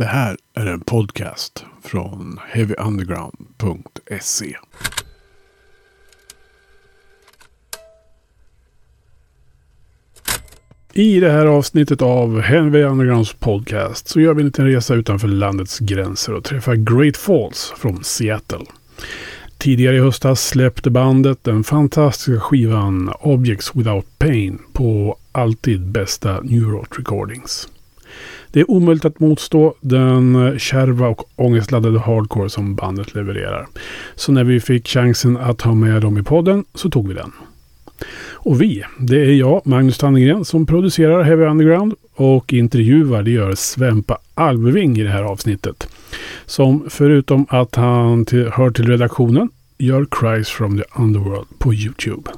Det här är en podcast från heavyunderground.se. I det här avsnittet av Heavy Undergrounds podcast så gör vi en liten resa utanför landets gränser och träffar Great Falls från Seattle. Tidigare i höstas släppte bandet den fantastiska skivan Objects Without Pain på alltid bästa New Rock Recordings. Det är omöjligt att motstå den eh, kärva och ångestladdade hardcore som bandet levererar. Så när vi fick chansen att ha med dem i podden så tog vi den. Och vi, det är jag, Magnus Tannegren, som producerar Heavy Underground och intervjuar, det gör Svempa Alveving i det här avsnittet. Som förutom att han till, hör till redaktionen gör Cries from the Underworld på Youtube.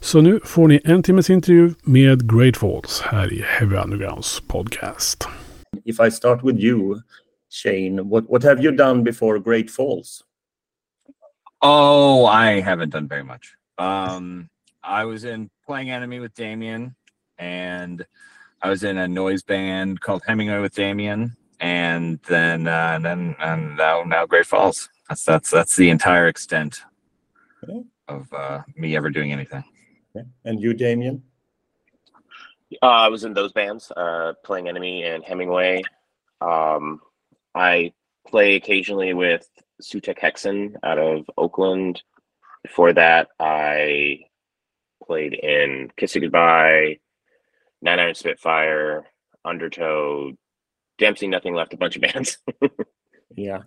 Så nu får ni en timmes intervju med Great Falls här i Heavy Undergrounds podcast. If I start with you, Shane, what, what have you done before Great Falls? Oh, I haven't done very much. Um, I was in playing enemy with Damien, and I was in a noise band called Hemingway with Damien, and then uh, and then and now now Great Falls. That's that's that's the entire extent Okay. Of uh, me ever doing anything. Okay. And you, Damien? Uh, I was in those bands, uh, playing Enemy and Hemingway. Um, I play occasionally with Sutekh Hexen out of Oakland. Before that, I played in Kiss It Goodbye, Nine Iron Spitfire, Undertow, Dempsey Nothing Left, a bunch of bands. Yeah.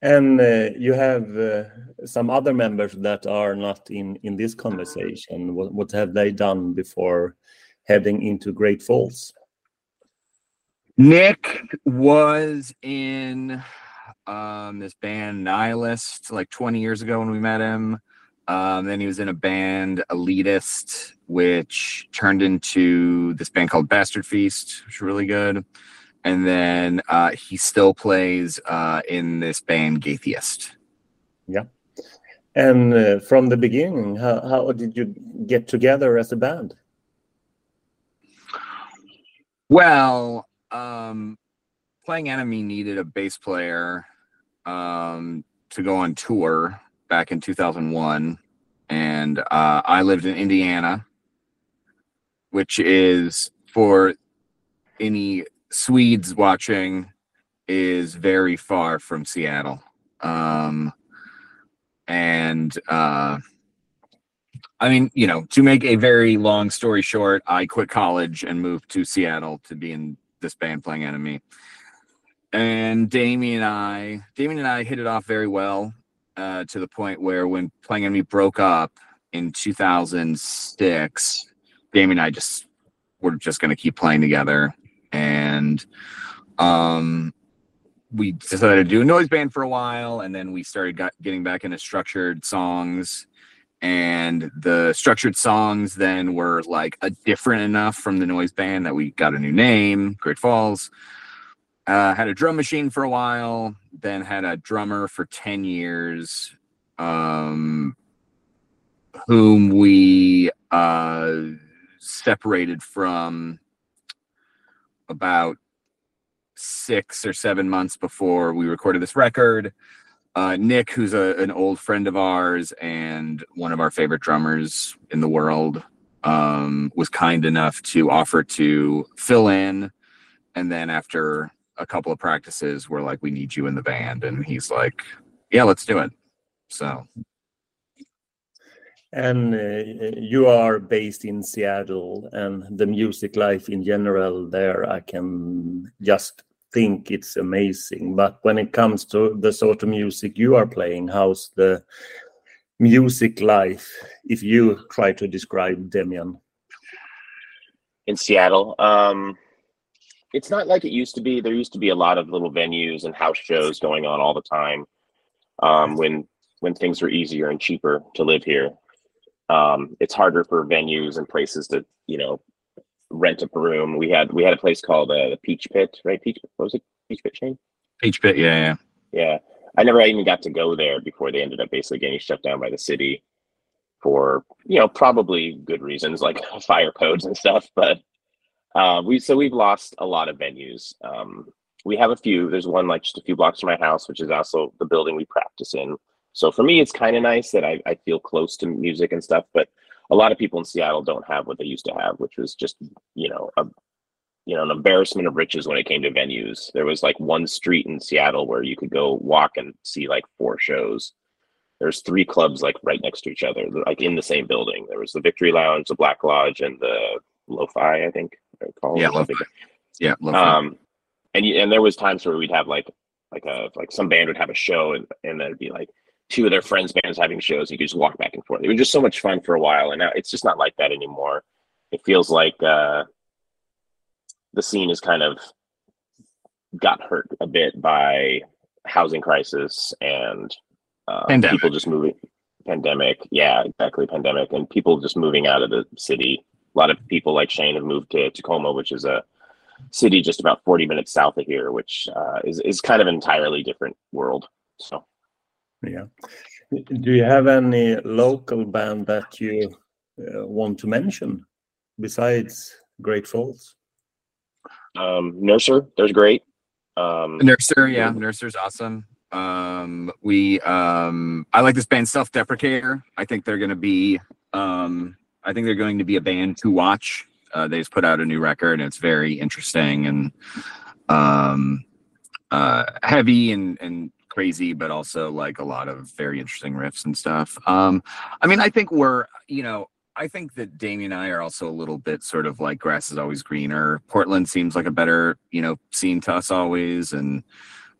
And uh, you have uh, some other members that are not in, in this conversation. What, what have they done before heading into Great Falls? Nick was in um, this band Nihilist like 20 years ago when we met him. Um, then he was in a band Elitist, which turned into this band called Bastard Feast, which was really good. And then uh, he still plays uh, in this band Gatheist. Yeah. And uh, from the beginning, how, how did you get together as a band? Well, um, playing Enemy needed a bass player um, to go on tour back in 2001. And uh, I lived in Indiana, which is for any Swedes watching, is very far from Seattle. Um, and uh, I mean, you know, to make a very long story short, I quit college and moved to Seattle to be in this band playing Enemy. And Damien and I, Damien and I hit it off very well uh, to the point where when playing Enemy broke up in 2006, Damien and I just were just going to keep playing together. And um, we decided to do a noise band for a while, and then we started got, getting back into structured songs. And the structured songs then were like a different enough from the noise band that we got a new name great falls. Uh, had a drum machine for a while then had a drummer for 10 years um, whom we uh, separated from about six or seven months before we recorded this record uh, Nick, who's a, an old friend of ours and one of our favorite drummers in the world, um, was kind enough to offer to fill in. And then after a couple of practices, we're like, we need you in the band. And he's like, yeah, let's do it. So, And uh, you are based in Seattle, and the music life in general there, I can just think it's amazing. But when it comes to the sort of music you are playing, how's the music life if you try to describe Demian? in Seattle. Um, it's not like it used to be. There used to be a lot of little venues and house shows going on all the time um, when when things were easier and cheaper to live here. Um, it's harder for venues and places to you know rent a room. We had we had a place called uh, the Peach Pit, right? Peach Pit, what was it? Peach Pit chain. Peach Pit, yeah, yeah. Yeah, I never even got to go there before they ended up basically getting shut down by the city for you know probably good reasons like fire codes and stuff. But uh, we so we've lost a lot of venues um, we have a few. There's one like just a few blocks from my house, which is also the building we practice in. So for me, it's kind of nice that I, I feel close to music and stuff. But a lot of people in Seattle don't have what they used to have, which was just you know a you know an embarrassment of riches when it came to venues. There was like one street in Seattle where you could go walk and see like four shows. There's three clubs like right next to each other, like in the same building. There was the Victory Lounge, the Black Lodge, and the Lo-Fi, I think. Yeah, Lo-Fi. Yeah, Lo-Fi. Um, and and there was times where we'd have like like a like some band would have a show and and there'd be like two of their friends bands having shows. You could just walk back and forth. It was just so much fun for a while, and now it's just not like that anymore. It feels like uh, the scene is kind of got hurt a bit by housing crisis and uh, people just moving pandemic yeah exactly pandemic and people just moving out of the city a lot of people like shane have moved to tacoma which is a city just about 40 minutes south of here, which uh, is, is kind of an entirely different world. So, yeah. Do you have any local band that you uh, want to mention besides Great Falls? Um, Nurser, there's great. Um, Nurser, yeah, Nurser's awesome. Um, we, um, I like this band Self Deprecator. I think they're going to be, um, I think they're going to be a band to watch uh, they just put out a new record and it's very interesting and um, uh, heavy and and crazy, but also like a lot of very interesting riffs and stuff. Um, I mean, I think we're you know. I think that Damien and I are also a little bit sort of like grass is always greener. Portland seems like a better, you know, scene to us always. And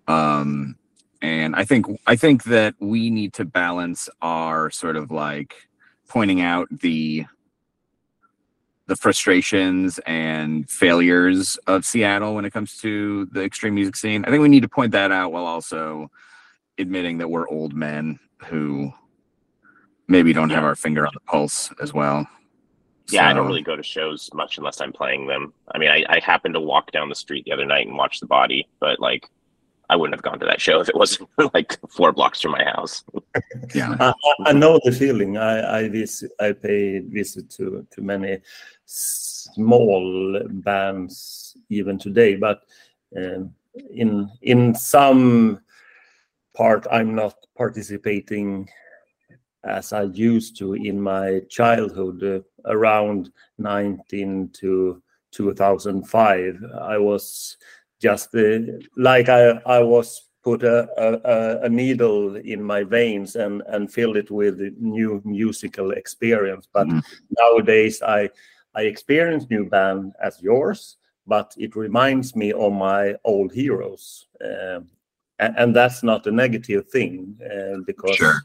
um and I think I think that we need to balance our sort of like pointing out the the frustrations and failures of Seattle when it comes to the extreme music scene. I think we need to point that out while also admitting that we're old men who maybe don't have our finger on the pulse as well. Yeah, so, I don't really go to shows much unless I'm playing them. I mean, I, I happened to walk down the street the other night and watch the body, but like I wouldn't have gone to that show if it wasn't like four blocks from my house. yeah, I, I, know the feeling. I I visit, I pay visit to to many small bands even today, but um, in in some part I'm not participating as I used to in my childhood uh, around 19 to 2005 I was just uh, like I, I was put a, a, a, needle in my veins and, and fill it with new musical experience. But mm. nowadays, I I experience new band as yours, but it reminds me of my old heroes, uh, and, and, that's not a negative thing uh, because. Sure.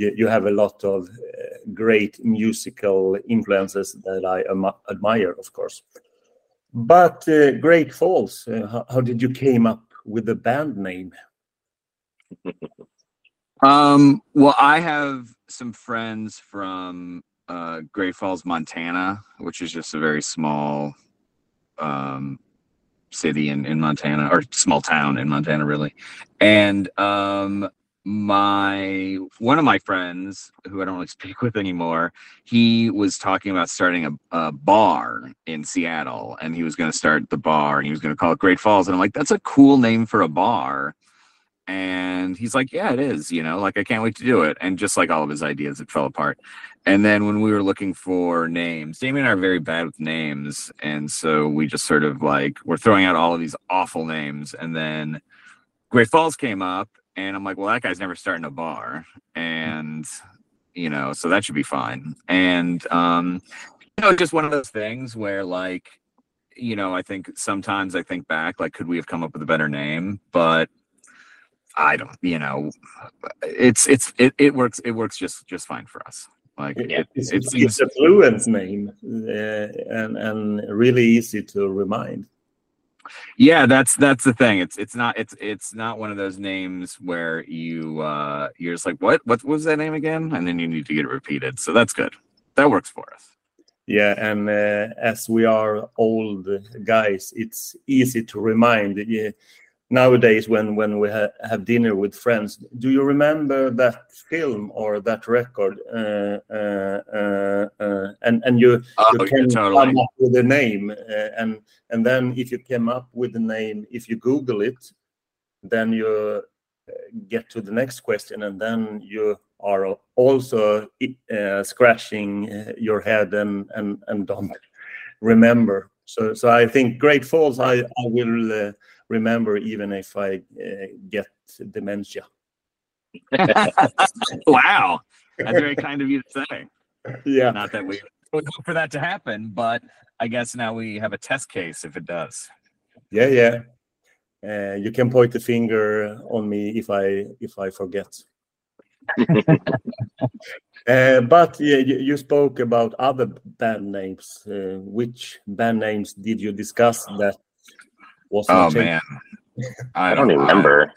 You, you have a lot of uh, great musical influences that I admire, of course. But uh, Great Falls, uh, how, how, did you came up with the band name? um, well, I have some friends from uh, Great Falls, Montana, which is just a very small um, city in, in Montana, or small town in Montana, really. And um, my one of my friends who I don't really speak with anymore, he was talking about starting a, a bar in Seattle, and he was going to start the bar, and he was going to call it Great Falls, and I'm like, that's a cool name for a bar. And he's like, yeah, it is. You know, like I can't wait to do it. And just like all of his ideas, it fell apart. And then when we were looking for names, Damien and I are very bad with names, and so we just sort of like we're throwing out all of these awful names, and then Great Falls came up, and I'm like, well, that guy's never starting a bar. And, you know, so that should be fine. And, um, you know, just one of those things where, like, you know, I think sometimes I think back, like, could we have come up with a better name? But I don't, you know, it's, it's, it, it works, it works just, just fine for us. Like, yeah, it, it's, it seems, it's a fluent name uh, and, and really easy to remind. Yeah that's that's the thing. It's it's not it's it's not one of those names where you uh you're just like what what was that name again? And then you need to get it repeated. So that's good. That works for us. Yeah and uh, as we are old guys it's easy to remind. Yeah, nowadays when when we ha- have dinner with friends do you remember that film or that record uh, uh, uh, uh and and you, oh, you can totally. come up with a name uh, and and then if you came up with the name if you google it then you uh, get to the next question and then you are also scratching your head and and and don't remember so so i think great falls i i will remember even if I uh, get dementia. wow, that's very kind of you to say. Yeah, not that we would hope for that to happen, but I guess now we have a test case if it does. Yeah, yeah. Uh, you can point the finger on me if I if I forget. uh, but yeah, you, you, spoke about other band names. Uh, which band names did you discuss that oh man, I, don't, even remember.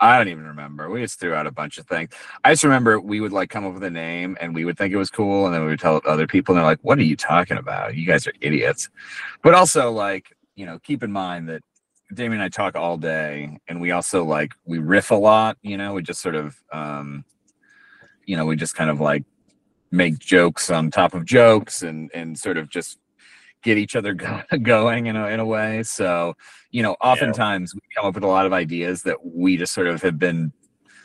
I, I don't even remember. We just threw out a bunch of things. I just remember we would like come up with a name and we would think it was cool, and then we would tell other people, and they're like, "What are you talking about? You guys are idiots." But also, like, you know, keep in mind that Damien and I talk all day, and we also like we riff a lot. You know, we just sort of, um, you know, we just kind of like make jokes on top of jokes, and and sort of just get each other going in a, in a way. So, you know, oftentimes yeah. we come up with a lot of ideas that we just sort of have been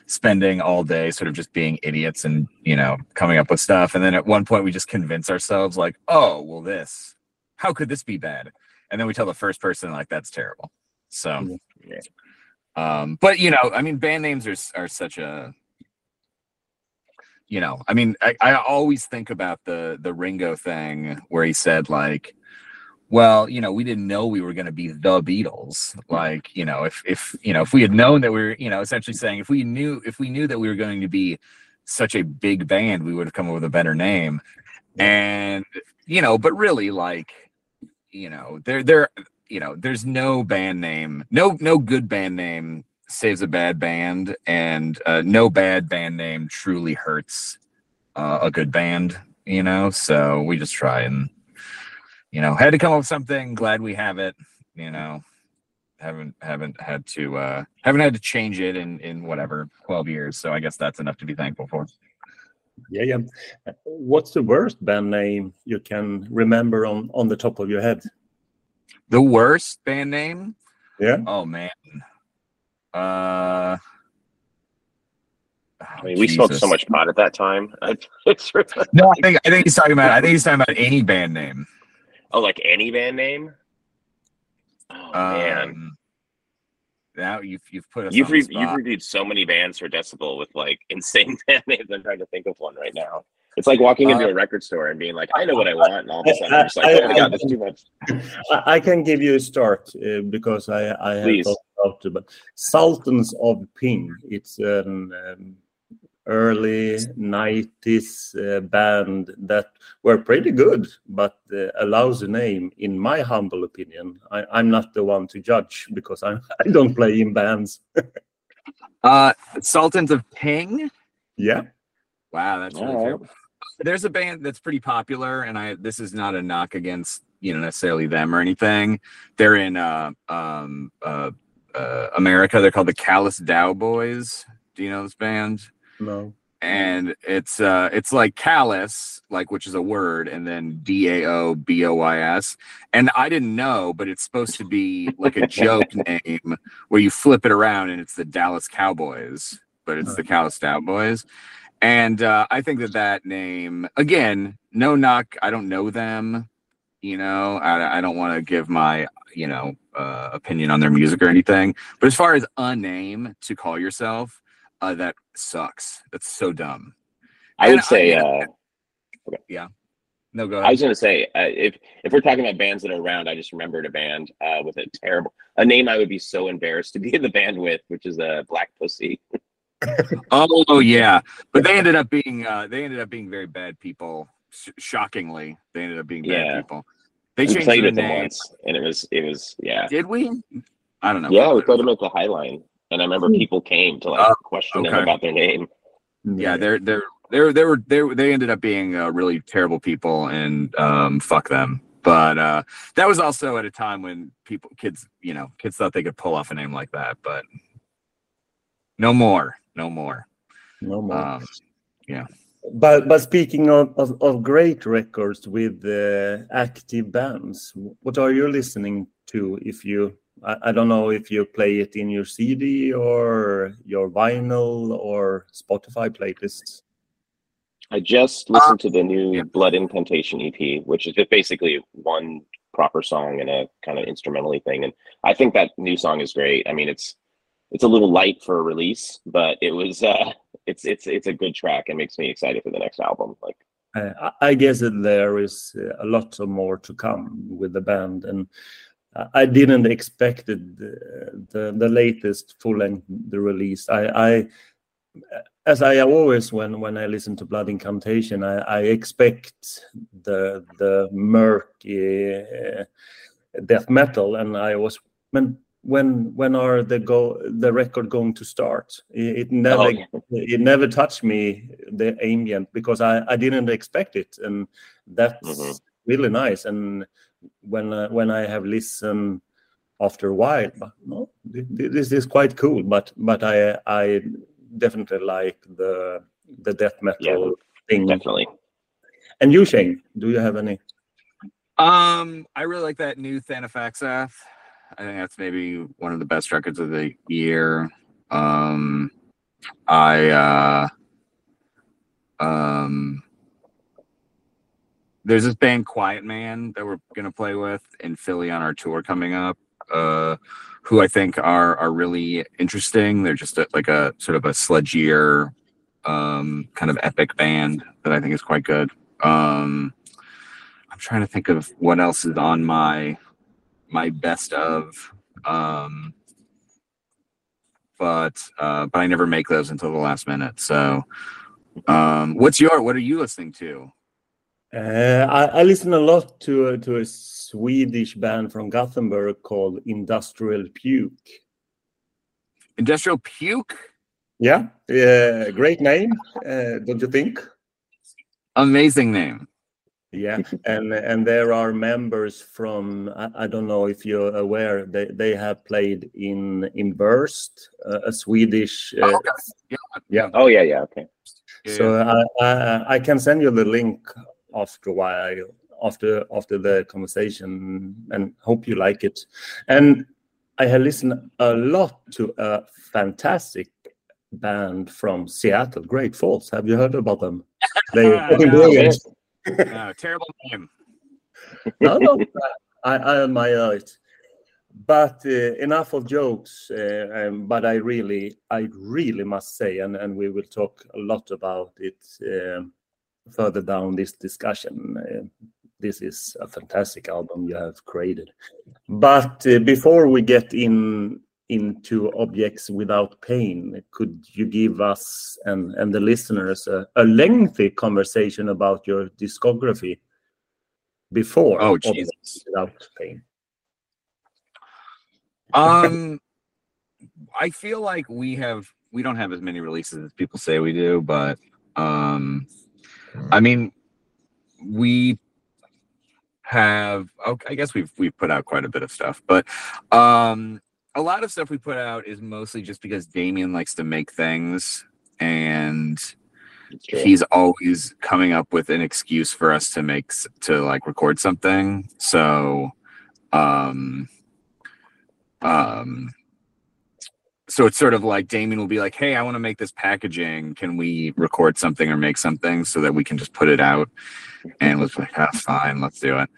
spending all day sort of just being idiots and, you know, coming up with stuff. And then at one point we just convince ourselves like, oh, well, this, how could this be bad? And then we tell the first person like, that's terrible. So, yeah. um, but you know, I mean, band names are, are such a, you know, I mean, I, I always think about the the Ringo thing where he said like, well, you know, we didn't know we were going to be the Beatles. Like, you know, if if you know, if we had known that we were, you know, essentially saying if we knew if we knew that we were going to be such a big band, we would have come up with a better name. And you know, but really, like, you know, there there, you know, there's no band name, no no good band name saves a bad band, and uh, no bad band name truly hurts uh, a good band. You know, so we just try and you know, had to come up with something. Glad we have it. You know, haven't haven't had to uh haven't had to change it in in whatever 12 years. So I guess that's enough to be thankful for. Yeah, yeah. What's the worst band name you can remember on on the top of your head? The worst band name? Yeah. Oh man. Uh I mean, we smoked so much pot at that time. no, I think I think he's talking about. I think he's talking about any band name. Oh, like any band name? Oh man. Um, now you've you've put us. You've re- you've reviewed so many bands for Decibel with like insane band names. I'm trying to think of one right now. It's like walking into uh, a record store and being like, "I know what I want," and all of a sudden I'm just like, "Oh my god, that's too much." I can give you a start uh, because I I have thought about it. But Sultans of Ping, it's an um, early 90s uh, band that were pretty good, but uh, a lousy name, in my humble opinion. I, am not the one to judge because I'm, I don't play in bands. uh, Sultans of Ping? Yeah. Wow, that's really cool. There's a band that's pretty popular, and I this is not a knock against you know necessarily them or anything. They're in uh, um, uh, uh, America. They're called the Callous Daoboys. Do you know this band? No. And it's uh it's like callous, like which is a word, and then D A O B O Y S. And I didn't know, but it's supposed to be like a joke name where you flip it around and it's the Dallas Cowboys, but it's the Callous Cowboys. And uh, I think that that name, again, no knock. I don't know them. You know, I, I don't want to give my, you know, uh, opinion on their music or anything. But as far as a name to call yourself, uh, that sucks. That's so dumb. I would say, I, uh, okay. yeah. No, go ahead. I was going to say, uh, if if we're talking about bands that are around, I just remembered a band uh, with a terrible a name I would be so embarrassed to be in the band with, which is a uh, Black Pussy. oh, yeah, but they ended up being uh, they ended up being very bad people. Sh- shockingly, they ended up being bad yeah. people. They we played with them once, and it was it was yeah. Did we? I don't know. Yeah, we played them at the Highline. And I remember hmm. people came to like uh, question okay. them about their name. Yeah, they're they're they're they were they they ended up being uh, really terrible people, and um, fuck them. but uh, that was also at a time when people, kids, you know, kids thought they could pull off a name like that, but no more, no more. No more. Um, yeah. But but speaking of, of, of great records with uh, active bands, what are you listening to? If you, I, I don't know if you play it in your CD or your vinyl or Spotify playlists. I just listened to the new Blood Incantation EP, which is basically one proper song and a kind of instrumentally thing. And I think that new song is great. I mean, it's it's a little light for a release, but it was uh it's it's it's a good track and makes me excited for the next album. Like uh, I guess that there is a lot more to come with the band, and I didn't expect the the, the latest full length the release. I, I as I always when when I listen to Blood Incantation, I, I expect the the murky uh, death metal, and I was when when when are the go the record going to start? It, it never oh, yeah. it never touched me the ambient because I I didn't expect it, and that's mm-hmm. really nice. And when uh, when I have listened after a while, but no, this is quite cool. But but I I definitely like the the death metal yeah, thing. Definitely. And you, Shane, do you have any? Um, I really like that new Thantifaxath. I think that's maybe one of the best records of the year. Um, I uh, um, there's this band Quiet Man that we're gonna play with in Philly on our tour coming up. Uh, who I think are are really interesting. They're just a, like a sort of a sludgier, um, kind of epic band that I think is quite good. Um, I'm trying to think of what else is on my my best of. Um, but uh, but I never make those until the last minute. So, um, what's your what are you listening to? Uh, I, I, listen a lot to uh, to a Swedish band from Gothenburg called Industrial Puke. Industrial Puke. Yeah, uh, great name, uh, don't you think? Amazing name. Yeah, and and there are members from I, I, don't know if you're aware they they have played in in Burst, uh, a Swedish. Uh, oh, okay. yeah. yeah. Oh yeah, yeah. Okay. So I, I I can send you the link after a while after after the conversation and hope you like it. And i have listened a lot to a fantastic band from seattle great falls. Have you heard about them? They no, brilliant. No, terrible name. No no I, I admire it. But uh, enough of jokes uh, um, but i really i really must say and, and we will talk a lot about it um, further down this discussion. Uh, this is a fantastic album you have created. But uh, before we get in into objects without pain, could you give us and, and the listeners a, a lengthy conversation about your discography before oh, Jesus. without pain? Um, I feel like we have we don't have as many releases as people say we do, but um I mean, we have I guess we've we've put out quite a bit of stuff, but um a lot of stuff we put out is mostly just because Damien likes to make things and he's always coming up with an excuse for us to make to like record something. So um um so it's sort of like Damien will be like, "Hey, I want to make this packaging. Can we record something or make something so that we can just put it out?" And was like, "Ah, fine, let's do it."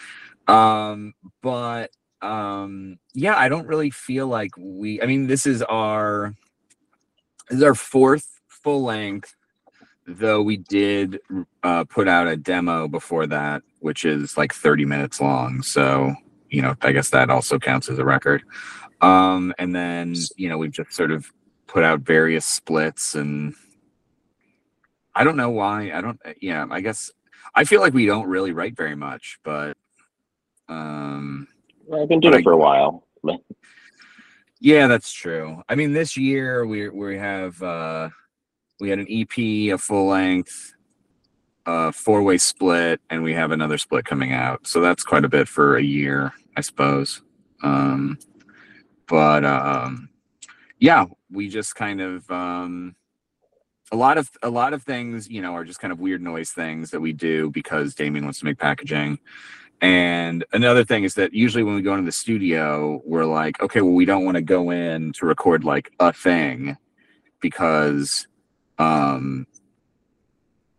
Um, but um, yeah, I don't really feel like we. I mean, this is our this is our fourth full length, though we did uh, put out a demo before that, which is like 30 minutes long. So you know, I guess that also counts as a record. Um, and then, you know, we've just sort of put out various splits and I don't know why. I don't, yeah, I guess I feel like we don't really write very much, but, um, well, I've been doing it for a while. yeah, that's true. I mean, this year we we have uh we had an EP, a full length, a four way split, and we have another split coming out. So that's quite a bit for a year, I suppose. Um, but um, yeah, we just kind of um, a lot of a lot of things, you know, are just kind of weird noise things that we do because Damien wants to make packaging. And another thing is that usually when we go into the studio, we're like, okay, well, we don't want to go in to record like a thing because um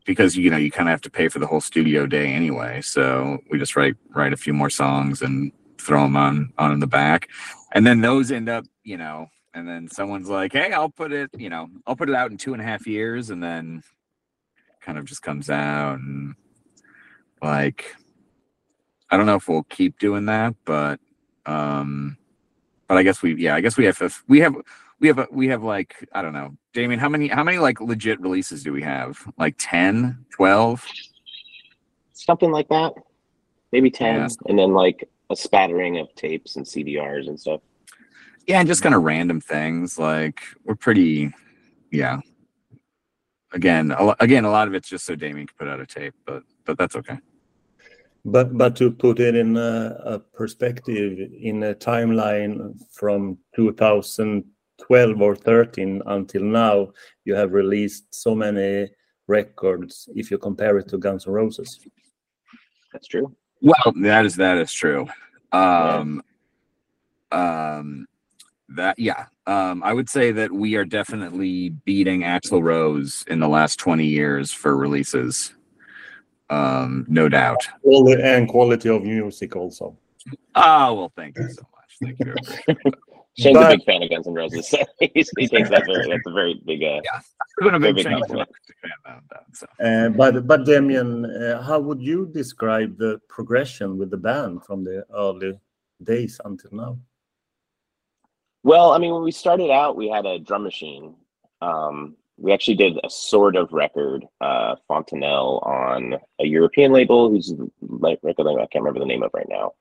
because you know you kind of have to pay for the whole studio day anyway so we just write write a few more songs and throw them on on in the back and then those end up you know and then someone's like hey i'll put it you know i'll put it out in two and a half years and then kind of just comes out and like i don't know if we'll keep doing that but um but i guess we yeah i guess we have we have we have a, we have like i don't know. Damien how many how many like legit releases do we have? Like 10 12 something like that. Maybe 10 Yeah. and then like a spattering of tapes and cdrs and stuff. Yeah and just kind of random things like we're pretty yeah. Again a, lo- again a lot of it's just so damien can put out a tape but but that's okay. But but to put it in a, a perspective, in a timeline from 2012 or 13 until now, you have released so many records. If you compare it to Guns N' Roses, that's true well that is that is true. Um um that yeah. Um i would say that we are definitely beating axl rose in the last 20 years for releases. Um no doubt. Quality and quality of music also. oh well thank you so much. Thank you shane's But- a big fan of guns N' roses so he's, he thinks that's very that's a very big uh I've been a big Big fan compliment. of that, so. Uh, but but Damien, uh, how would you describe the progression with the band from the early days until now? Well, I mean, when we started out, we had a drum machine. Um, we actually did a sort of record, uh, Fontanelle, on a European label whose like record label I can't remember the name of right now.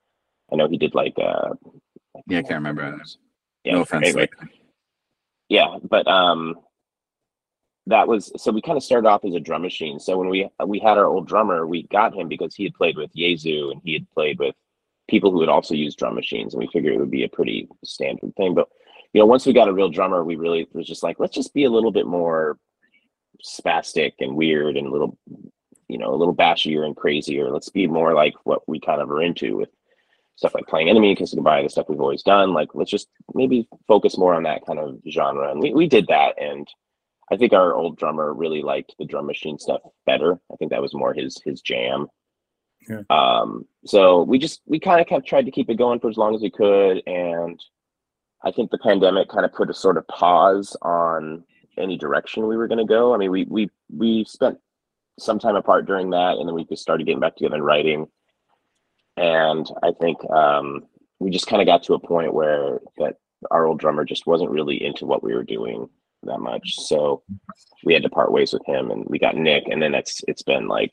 I know he did like uh, Yeah, I can't remember. Yeah, no offense. anyway. yeah, but um, that was so we kind of started off as a drum machine. So when we we had our old drummer, we got him because he had played with Jesu and he had played with people who had also used drum machines, and we figured it would be a pretty standard thing. But you know, once we got a real drummer, we really was just like, let's just be a little bit more spastic and weird and a little, you know, a little bashier and crazier. Let's be more like what we kind of are into with stuff like playing enemy, Kiss It Goodbye, the stuff we've always done. Like, let's just maybe focus more on that kind of genre. And we, we did that. And I think our old drummer really liked the drum machine stuff better. I think that was more his his jam. Yeah. Um, so we just we kind of kept tried to keep it going for as long as we could, and I think the pandemic kind of put a sort of pause on any direction we were going to go. I mean, we we we spent some time apart during that, and then we just started getting back together and writing. And I think um, we just kind of got to a point where that our old drummer just wasn't really into what we were doing that much. So we had to part ways with him, and we got Nick. And then it's it's been like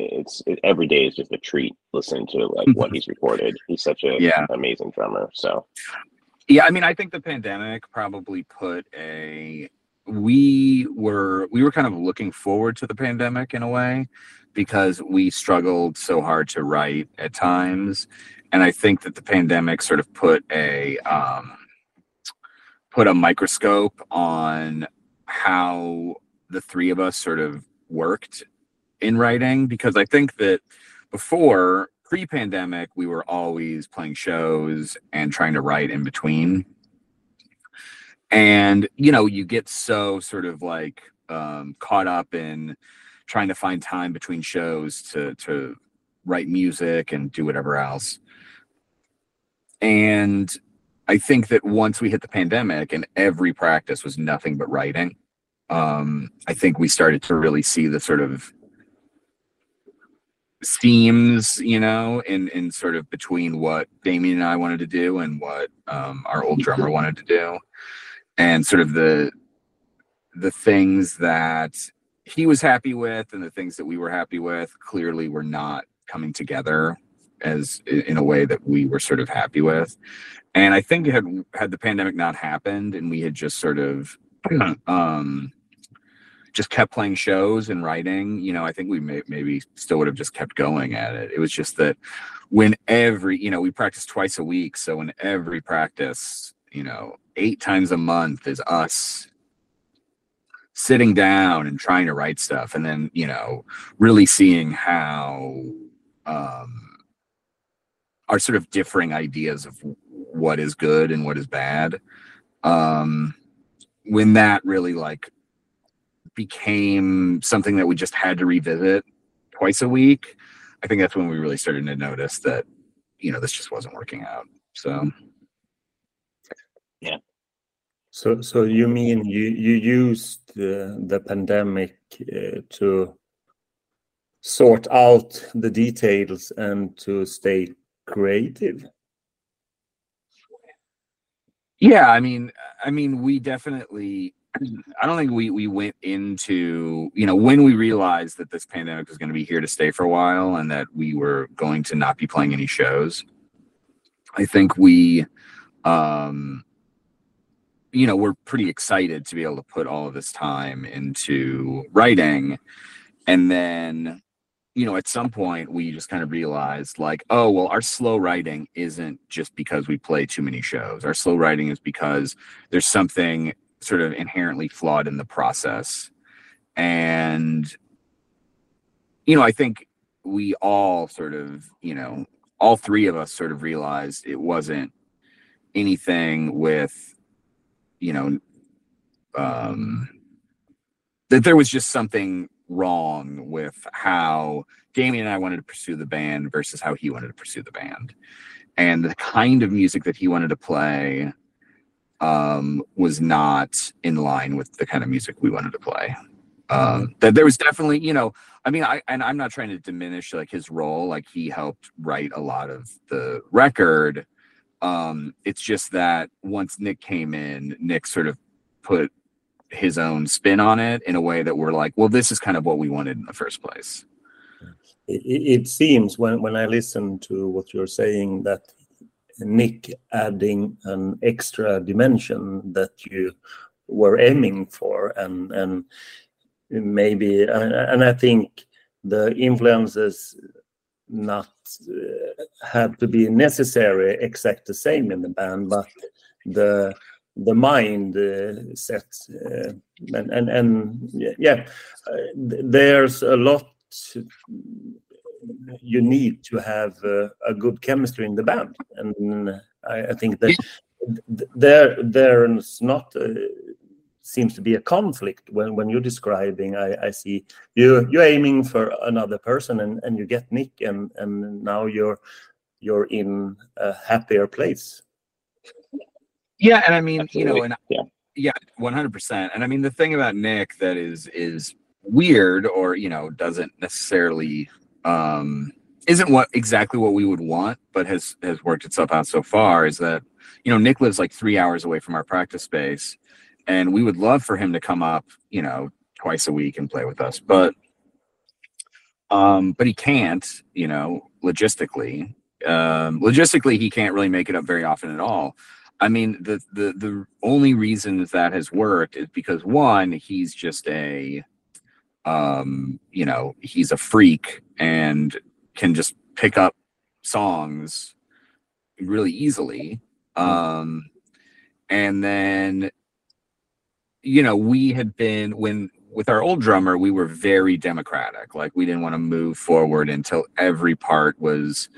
it's it, every day is just a treat listening to like what he's recorded. He's such a Yeah. amazing drummer. So Yeah, I mean, I think the pandemic probably put a we were we were kind of looking forward to the pandemic in a way because we struggled so hard to write at times. And i think that the pandemic sort of put a um put a microscope on how the three of us sort of worked in writing. Because i think that before pre-pandemic we were always playing shows and trying to write in between. And you know you get so sort of like um, caught up in trying to find time between shows to to write music and do whatever else. And i think that once we hit the pandemic and every practice was nothing but writing um, i think we started to really see the sort of seams, you know, in in sort of between what Damien and I wanted to do and what um, our old drummer wanted to do, and sort of the the things that he was happy with and the things that we were happy with clearly were not coming together as in a way that we were sort of happy with and i think had had the pandemic not happened and we had just sort of um just kept playing shows and writing, you know, I think we may, maybe still would have just kept going at it. It was just that when every, you know, we practice twice a week. So in every practice, you know, eight times a month is us sitting down and trying to write stuff and then, you know, really seeing how um our sort of differing ideas of what is good and what is bad. Um when that really like became something that we just had to revisit twice a week, I think that's when we really started to notice that, you know, this just wasn't working out. So, yeah. So, so you mean you you used the, the pandemic uh, to sort out the details and to stay creative? Yeah, I mean, I mean, we definitely I don't think we we went into you know when we realized that this pandemic was going to be here to stay for a while and that we were going to not be playing any shows. I think we, um, you know, we're pretty excited to be able to put all of this time into writing, and then you know, at some point we just kind of realized like, oh, well, our slow writing isn't just because we play too many shows. Our slow writing is because there's something sort of inherently flawed in the process. And, you know, I think we all sort of, you know, all three of us sort of realized it wasn't anything with, you know, um, that there was just something wrong with how Damien and I wanted to pursue the band versus how he wanted to pursue the band. And the kind of music that he wanted to play um, was not in line with the kind of music we wanted to play. Um, that there was definitely, you know, I mean, I and I'm not trying to diminish like his role. Like he helped write a lot of the record. Um, it's just that once Nick came in, Nick sort of put his own spin on it in a way that we're like, well, this is kind of what we wanted in the first place. It, it seems when when I listen to what you're saying that Nick adding an extra dimension that you were aiming for, and and maybe and, and I think the influences not uh, have to be necessary exact the same in the band, but the the mind uh, set uh, and and and yeah, uh, there's a lot you need to have uh, a good chemistry in the band, and I, I think that there there's not uh, seems to be a conflict when when you're describing. I, I see you you're aiming for another person, and and you get Nick, and and now you're you're in a happier place. Yeah, and I mean, Absolutely. you know, and yeah, yeah, one hundred percent. And I mean, the thing about Nick that is is weird, or you know, doesn't necessarily um, isn't what exactly what we would want, but has has worked itself out so far. Is that you know Nick lives like three hours away from our practice space, and we would love for him to come up, you know, twice a week and play with us, but um, but he can't, you know, logistically. Um, logistically, he can't really make it up very often at all. I mean, the the the only reason that has worked is because one, he's just a um, you know, he's a freak and can just pick up songs really easily. Hmm. Um, and then, you know, we had been when with our old drummer, we were very democratic. Like we didn't want to move forward until every part was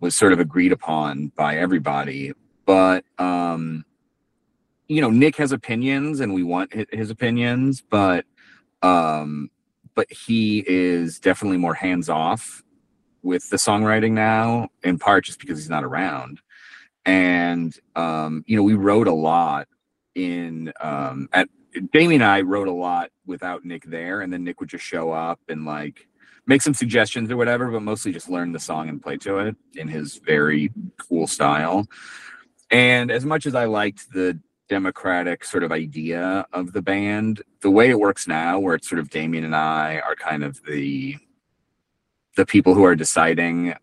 was sort of agreed upon by everybody. But um, you know, Nick has opinions, and we want his opinions, but um, but he is definitely more hands off with the songwriting now, in part just because he's not around. And um, you know, we wrote a lot in um, at Damien and I wrote a lot without Nick there, and then Nick would just show up and like make some suggestions or whatever, but mostly just learn the song and play to it in his very cool style. And as much as I liked the democratic sort of idea of the band. The way it works now, where it's sort of Damien and I are kind of the the people who are deciding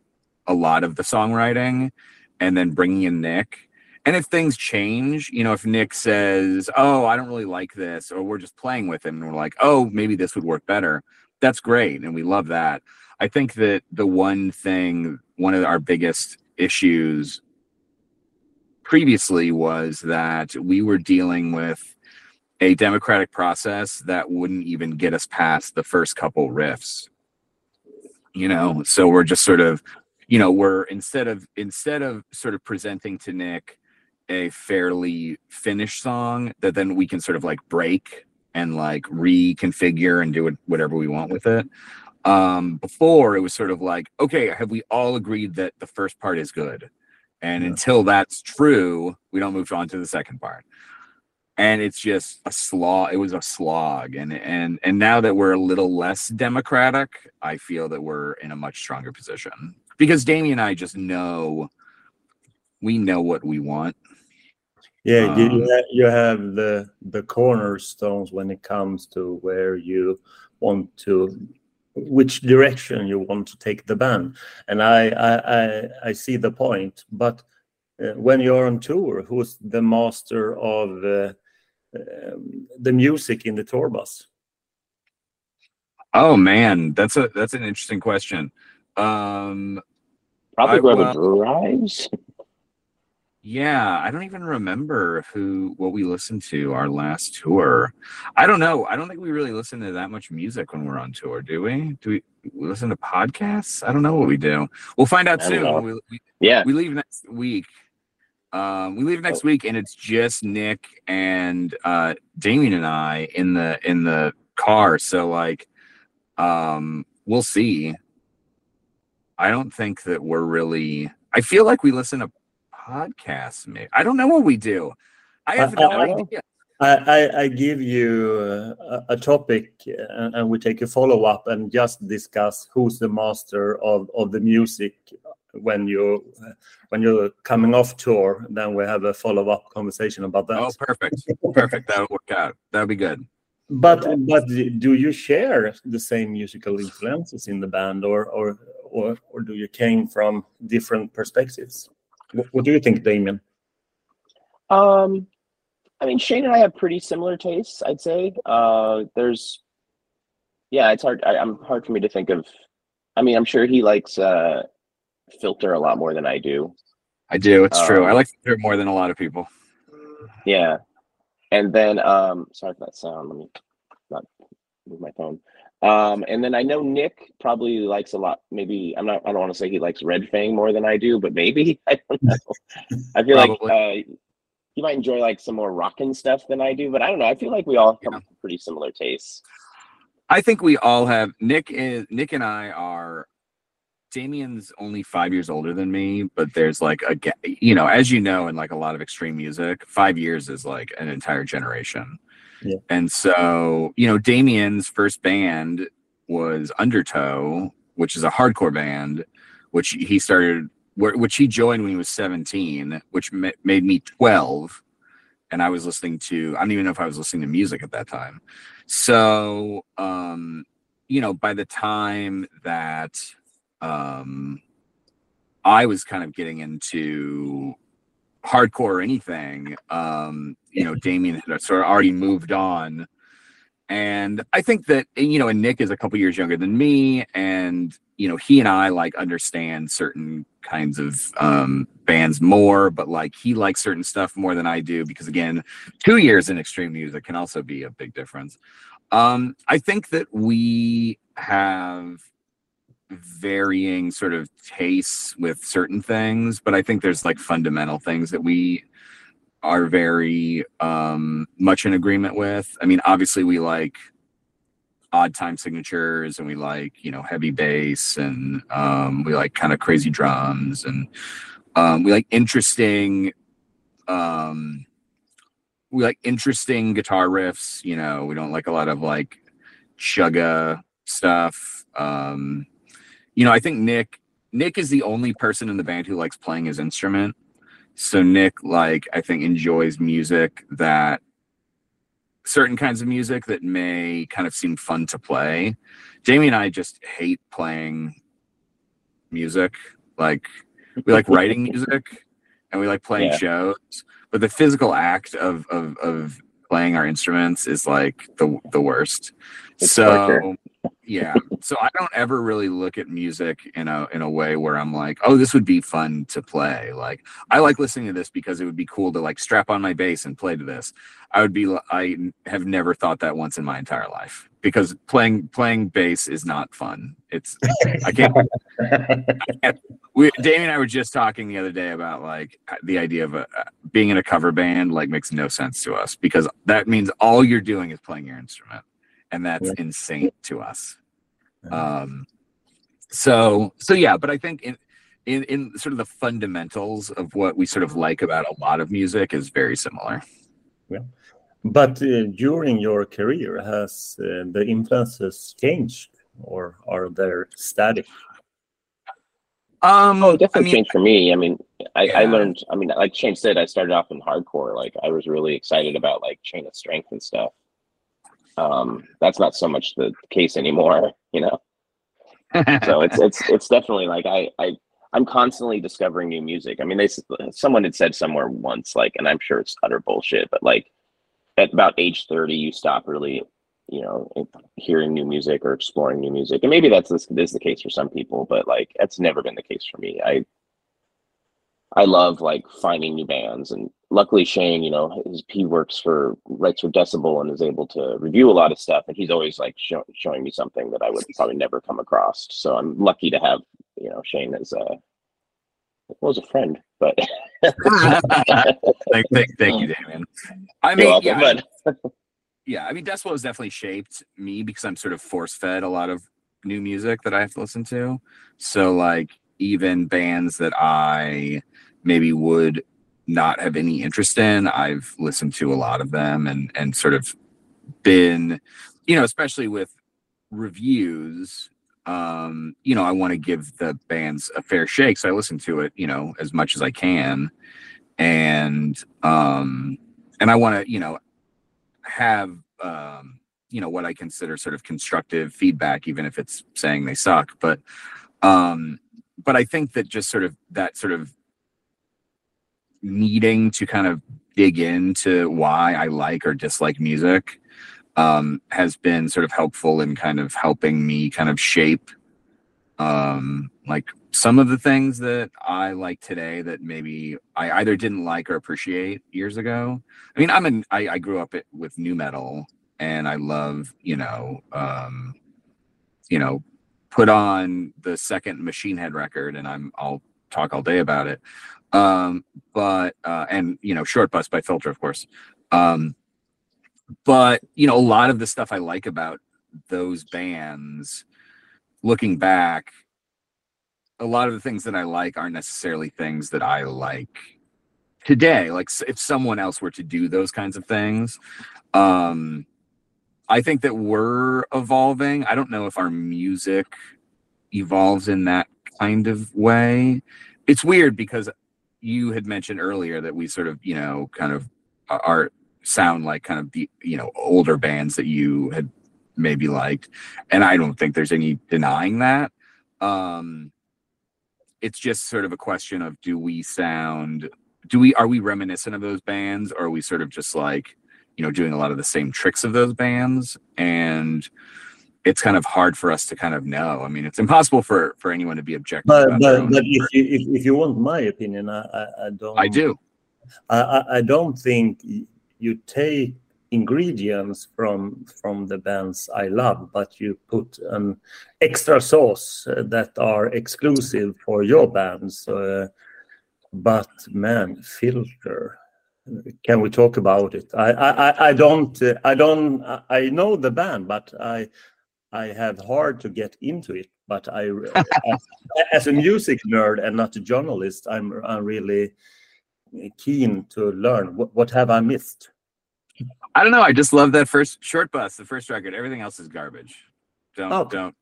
a lot of the songwriting, and then bringing in Nick. And if things change, you know, if Nick says, "Oh, I don't really like this," or we're just playing with him and we're like, "Oh, maybe this would work better," that's great, and we love that. I think that the one thing, one of our biggest issues previously was that we were dealing with a democratic process that wouldn't even get us past the first couple riffs you know so we're just sort of you know we're instead of instead of sort of presenting to nick a fairly finished song that then we can sort of like break and like reconfigure and do it whatever we want with it. Um before it was sort of like okay have we all agreed that the first part is good? And Yeah. until that's true we don't move on to the second part. And it's just a slog it was a slog. And and and now that we're a little less democratic i feel that we're in a much stronger position. Because damien and i just know we know what we want Yeah, you, Um, you ha- you have the the cornerstones when it comes to where you want to, which direction you want to take the band, and I I I, I see the point. But uh, when you're on tour, who's the master of uh, um, the music in the tour bus? oh man that's a that's an interesting question um Probably whoever well- drives. Yeah, I don't even remember who what we listened to our last tour. I don't know. I don't think we really listen to that much music when we're on tour, do we? Do we, we listen to podcasts? I don't know what we do. We'll find out soon. We, we, Yeah. we leave next week. Um, we leave next week, and it's just Nick and uh, Demian and I in the in the car. So like, um, we'll see. I don't think that we're really. I feel like we listen to podcasts. Maybe I don't know what we do. I have no I idea. I, I, I give you uh, a, a topic uh, and we take a follow up and just discuss who's the master of, of the music when you when you're coming off tour. Then we have a follow up conversation about that. Oh, perfect, perfect. That would work out. That would be good. But but do you share the same musical influences in the band, or or or, or do you came from different perspectives? What, what do you think, Demian? Um, I mean, Shane and I have pretty similar tastes. I'd say. Uh, there's, yeah, it's hard. I, I'm hard for me to think of. I mean, I'm sure he likes uh, filter a lot more than I do. I do. It's true. I Um, like to hear more than a lot of people. Yeah, and then um, sorry for that sound. Let me not move my phone. Um, and then I know Nick probably likes a lot. Maybe I'm not. I don't want to say he likes Red Fang more than I do, but maybe I don't know. I feel like uh, he might enjoy like some more rockin' stuff than I do, but I don't know. I feel like we all come Yeah. pretty similar tastes. I think we all have Nick is Nick and I are Demian's only five years older than me, but there's like a you know, as you know, in like a lot of extreme music, five years is like an entire generation. And so, you know, Demian's first band was Undertow, which is a hardcore band, which he started, which he joined when he was 17, which ma- made me 12. And I was listening to, I don't even know if I was listening to music at that time. So, um, you know, by the time that um, I was kind of getting into hardcore or anything, um, you know, Demian had sort of already moved on. And I think that, you know, and Nick is a couple years younger than me. And, you know, he and I like understand certain kinds of um, bands more, but like he likes certain stuff more than I do because, again, two years in extreme music can also be a big difference. Um, I think that we have varying sort of tastes with certain things, but I think there's like fundamental things that we are very um, much in agreement with. I mean, obviously, we like odd time signatures and we like, you know, heavy bass and um, we like kind of crazy drums and um, we like interesting. Um, we like interesting guitar riffs. You know, we don't like a lot of like chugga stuff. Um, you know, I think Nick Nick is the only person in the band who likes playing his instrument. So Nick, like, I think enjoys music that certain kinds of music that may kind of seem fun to play. Jamie and I just hate playing music. Like we like writing music and we like playing Yeah. shows. But the physical act of of of playing our instruments is like the the worst. It's so yeah. So I don't ever really look at music in a in a way where I'm like, oh, this would be fun to play. Like I like listening to this because it would be cool to like strap on my bass and play to this. I would be I have never thought that once in my entire life because playing playing bass is not fun. It's I can't we Demian and I were just talking the other day about like uh, the idea of a, being in a cover band like makes no sense to us because that means all you're doing is playing your instrument and that's Yeah. insane to us. Um so so yeah, but I think in in in sort of the fundamentals of what we sort of like about a lot of music is very similar. But uh, during your career, has uh, the influences changed or are they static? Um Oh, it definitely I mean, changed for me. I mean, I, I learned. I mean, like Shane said, I started off in hardcore. Like, I was really excited about like Chain of Strength and stuff. Um, that's not so much the case anymore, you know. So it's it's it's definitely like I I I'm constantly discovering new music. I mean, they someone had said somewhere once, like, and I'm sure it's utter bullshit, but like at about age 30, you stop really, you know, hearing new music or exploring new music. And maybe that's this is the case for some people, but like that's never been the case for me. I I love like finding new bands, and luckily Shane, you know, his, he works for writes for Decibel and is able to review a lot of stuff, and he's always like show, showing me something that I would probably never come across. So I'm lucky to have you know Shane as a well as a friend, but thank, thank, thank you, Demian. I mean, welcome, yeah, I mean, yeah, I mean, Decibel has definitely shaped me because I'm sort of force fed a lot of new music that I have to listen to. So, like, even bands that I maybe would not have any interest in, I've listened to a lot of them and and sort of been, you know, especially with reviews. Um, you know, I want to give the bands a fair shake, so I listen to it, you know, as much as I can, and um, and I want to, you know, have um you know what i consider sort of constructive feedback even if it's saying they suck but um but i think that just sort of that sort of needing to kind of dig into why i like or dislike music um has been sort of helpful in kind of helping me kind of shape um like some of the things that i like today that maybe i either didn't like or appreciate years ago I mean, I'm in. I, I grew up with new metal, and I love, you know, um, you know, put on the second Machine Head record, and I'm. I'll talk all day about it. Um, but uh, and you know, Short Bus by Filter, of course. Um, but you know, a lot of the stuff I like about those bands, looking back, a lot of the things that I like aren't necessarily things that I like today. Like if someone else were to do those kinds of things um i think that we're evolving. I don't know if our music evolves in that kind of way. It's weird because you had mentioned earlier that we sort of you know kind of are- are sound like kind of the you know older bands that you had maybe liked. And i don't think there's any denying that. Um it's just sort of a question of do we sound do we are we reminiscent of those bands? Or are we sort of just like you know doing a lot of the same tricks of those bands? And it's kind of hard for us to kind of know i mean it's impossible for for anyone to be objective But, but, but if you if, if you want my opinion, I I, I don't. i do I, I don't think you take ingredients from from the bands I love, but you put an extra sauce uh, that are exclusive for your bands. Uh, but man, filter. Can we talk about it? I I, I- I don't uh, I don't I know the band, but I I had hard to get into it. But I, as, as a music nerd and not a journalist, I'm I'm really keen to learn. What, what have I missed? i don't know i just love that first short bus the first record everything else is garbage don't Oh. don't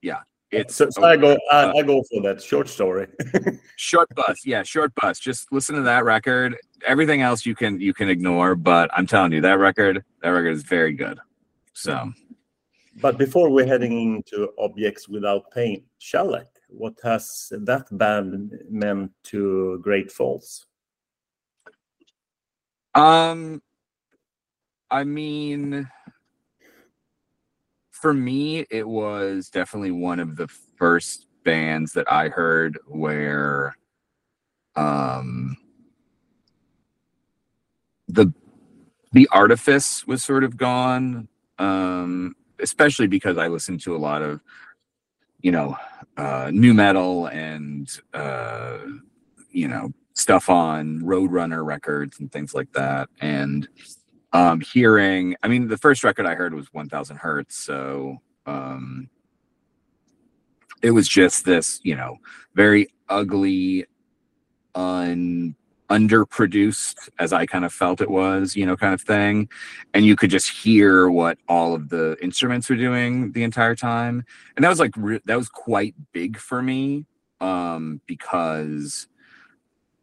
yeah it's So, so I go I, uh, I go for that short story. short bus yeah short bus just listen to that record everything else you can you can ignore but i'm telling you that record that record is very good so but before we're heading into objects without pain, Shellac, what has that band meant to Great Falls? Um, I mean, for me, it was definitely one of the first bands that I heard where, um, the the artifice was sort of gone. Um, especially because I listened to a lot of, you know, uh, nu metal and uh, you know stuff on Roadrunner records and things like that. And um, hearing, I mean, the first record I heard was 1000 Hurts. So um, it was just this, you know, very ugly, un underproduced as I kind of felt it was, you know, kind of thing. And you could just hear what all of the instruments were doing the entire time. And that was like, re- that was quite big for me um, because,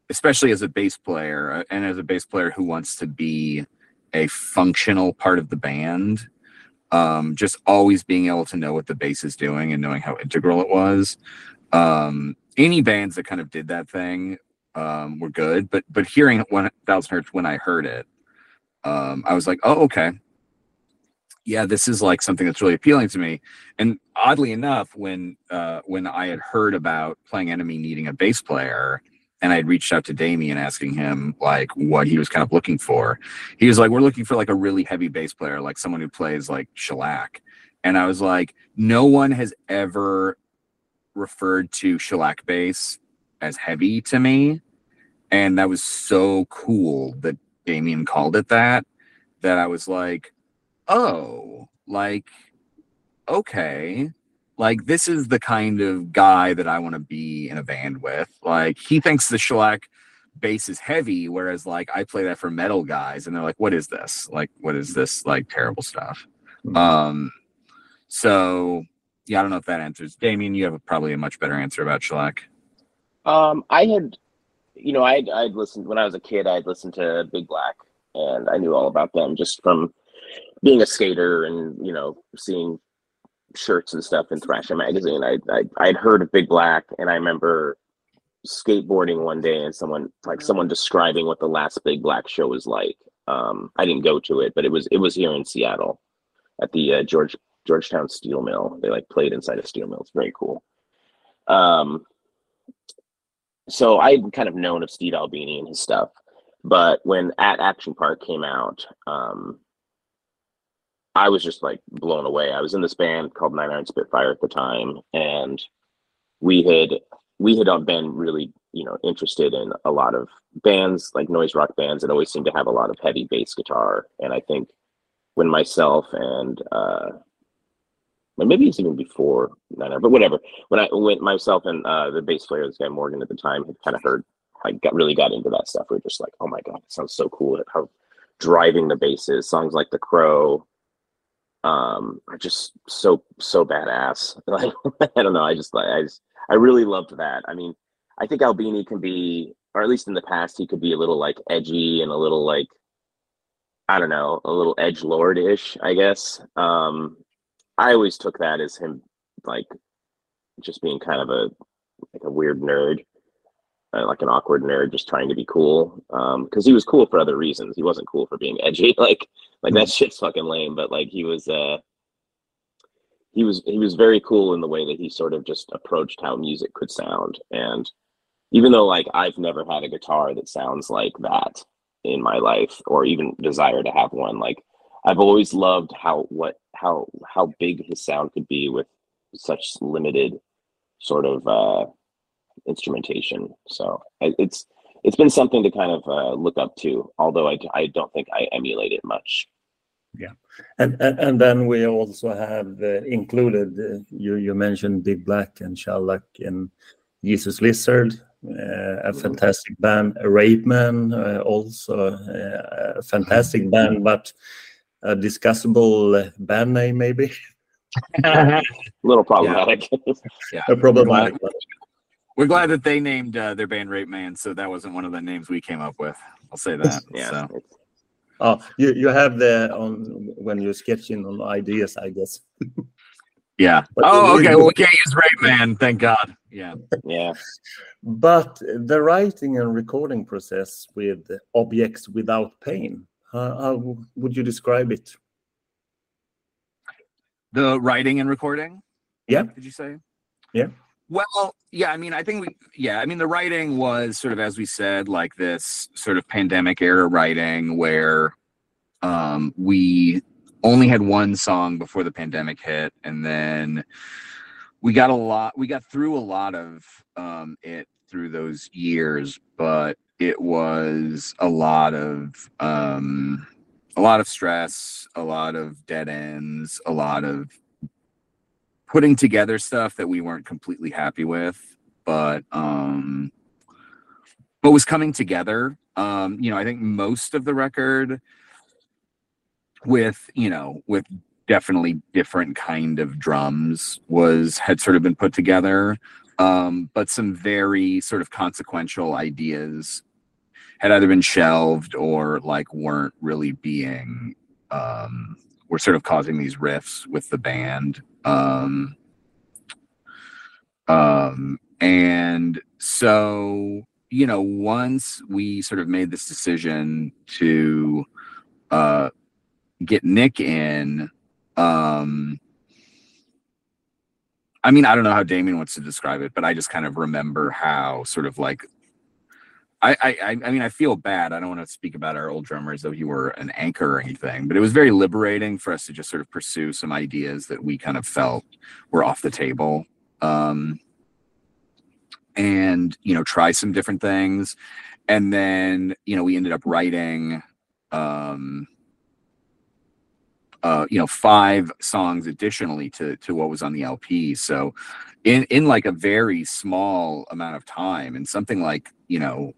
especially as a bass player uh, and as a bass player who wants to be a functional part of the band, um, just always being able to know what the bass is doing and knowing how integral it was. Um, any bands that kind of did that thing um, were good, but but hearing 1000 Hurts when I heard it, um, I was like, oh okay, yeah, this is like something that's really appealing to me. And oddly enough, when uh, when I had heard about Playing Enemy needing a bass player, and I had reached out to Demian asking him like what he was kind of looking for, he was like, we're looking for like a really heavy bass player, like someone who plays like shellac. And I was like, no one has ever referred to shellac bass as heavy to me. And that was so cool that Demian called it that, that I was like, oh, like, okay. Like, this is the kind of guy that I want to be in a band with. Like, he thinks the shellac bass is heavy, whereas, like, I play that for metal guys, and they're like, what is this? Like, what is this, like, terrible stuff? Mm-hmm. Um, so, yeah, I don't know if that answers. Demian, you have a, probably a much better answer about shellac. Um, I had, you know, I'd, I'd listened when I was a kid. I'd listened to Big Black, and I knew all about them just from being a skater and you know seeing shirts and stuff in Thrasher magazine. I, I I'd heard of Big Black, and I remember skateboarding one day and someone like someone describing what the last Big Black show was like. Um, I didn't go to it, but it was it was here in Seattle at the uh, George Georgetown Steel Mill. They like played inside a steel mill. It's very cool. Um, so I'd kind of known of Steve Albini and his stuff, but when At Action Park came out, um, I was just like blown away. I was in this band called Nine Iron Spitfire at the time, and we had we had been really you know interested in a lot of bands like noise rock bands that always seem to have a lot of heavy bass guitar. And I think when myself and uh, maybe it's even before Nine Iron, but whatever. When I went myself and uh, the bass player, this guy Morgan at the time, had kind of heard I got really got into that stuff. We are just like, oh my god, it sounds so cool. How driving the basses, songs like The Crow, um are just so so badass like i don't know i just like i just i really loved that i mean i think albini can be or at least in the past he could be a little like edgy and a little like i don't know a little edge lord-ish i guess um i always took that as him like just being kind of a like a weird nerd uh, like an awkward nerd just trying to be cool um because he was cool for other reasons. He wasn't cool for being edgy like like that shit's fucking lame but like he was uh he was he was very cool in the way that he sort of just approached how music could sound. And even though like i've never had a guitar that sounds like that in my life or even desire to have one like i've always loved how what how how big his sound could be with such limited sort of uh instrumentation. So it's it's been something to kind of uh, look up to, although I, I don't think I emulate it much. Yeah, and and, and then we also have uh, included uh, you you mentioned Big Black and Shellac and Jesus Lizard, uh, a mm-hmm. fantastic band. Rapeman, uh, also uh, a fantastic band, but a discussable band name maybe. a little problematic. Yeah, yeah. a problematic. We're glad that they named uh, their band Rape Man, so that wasn't one of the names we came up with. I'll say that. yeah. So. Oh, you you have the on when you're sketching on ideas, I guess. yeah. But oh, okay. Well, we can't use Rape Man. Thank God. Yeah. Yeah. But the writing and recording process with objects without pain, how, how would you describe it? The writing and recording? Yeah. Did you say? Yeah. Well, yeah, I mean, I think we, yeah, I mean, the writing was sort of, as we said, like this sort of pandemic era writing where um, we only had one song before the pandemic hit. And then we got a lot, we got through a lot of um, it through those years, but it was a lot of, um, a lot of stress, a lot of dead ends, a lot of putting together stuff that we weren't completely happy with, but um but was coming together. Um, you know, I think most of the record with, you know, with definitely different kind of drums was had sort of been put together. Um, but some very sort of consequential ideas had either been shelved or like weren't really being um were sort of causing these riffs with the band. Um um and so you know once we sort of made this decision to uh get nick in um i mean i don't know how demian wants to describe it but i just kind of remember how sort of like I, I I mean I feel bad. I don't want to speak about our old drummer as though he were an anchor or anything, but it was very liberating for us to just sort of pursue some ideas that we kind of felt were off the table. Um, and you know, try some different things. And then, you know, we ended up writing um uh, you know, five songs additionally to to what was on the LP. So in in like a very small amount of time and something like, you know,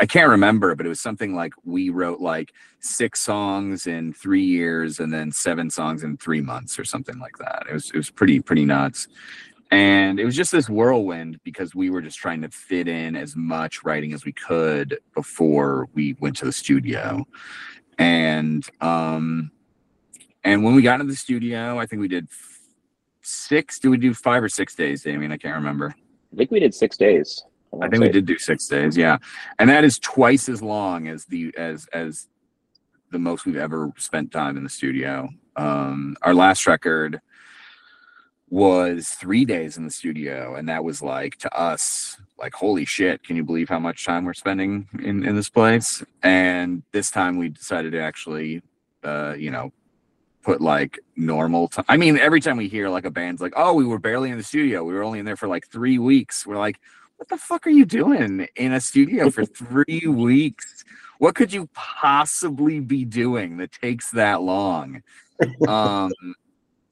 I can't remember, but it was something like we wrote like six songs in three years and then seven songs in three months or something like that. It was it was pretty pretty nuts. And it was just this whirlwind because we were just trying to fit in as much writing as we could before we went to the studio. And um and when we got into the studio, I think we did six. Did we do five or six days, Demian? I can't remember. I think we did six days. I think we did do six days, yeah, and that is twice as long as the as as the most we've ever spent time in the studio. Um, our last record was three days in the studio, and that was like to us like holy shit can you believe how much time we're spending in in this place? And this time we decided to actually uh you know put like normal time i mean every time we hear like a band's like oh we were barely in the studio. We were only in there for like three weeks we're like what the fuck are you doing in a studio for three weeks? What could you possibly be doing that takes that long? Um,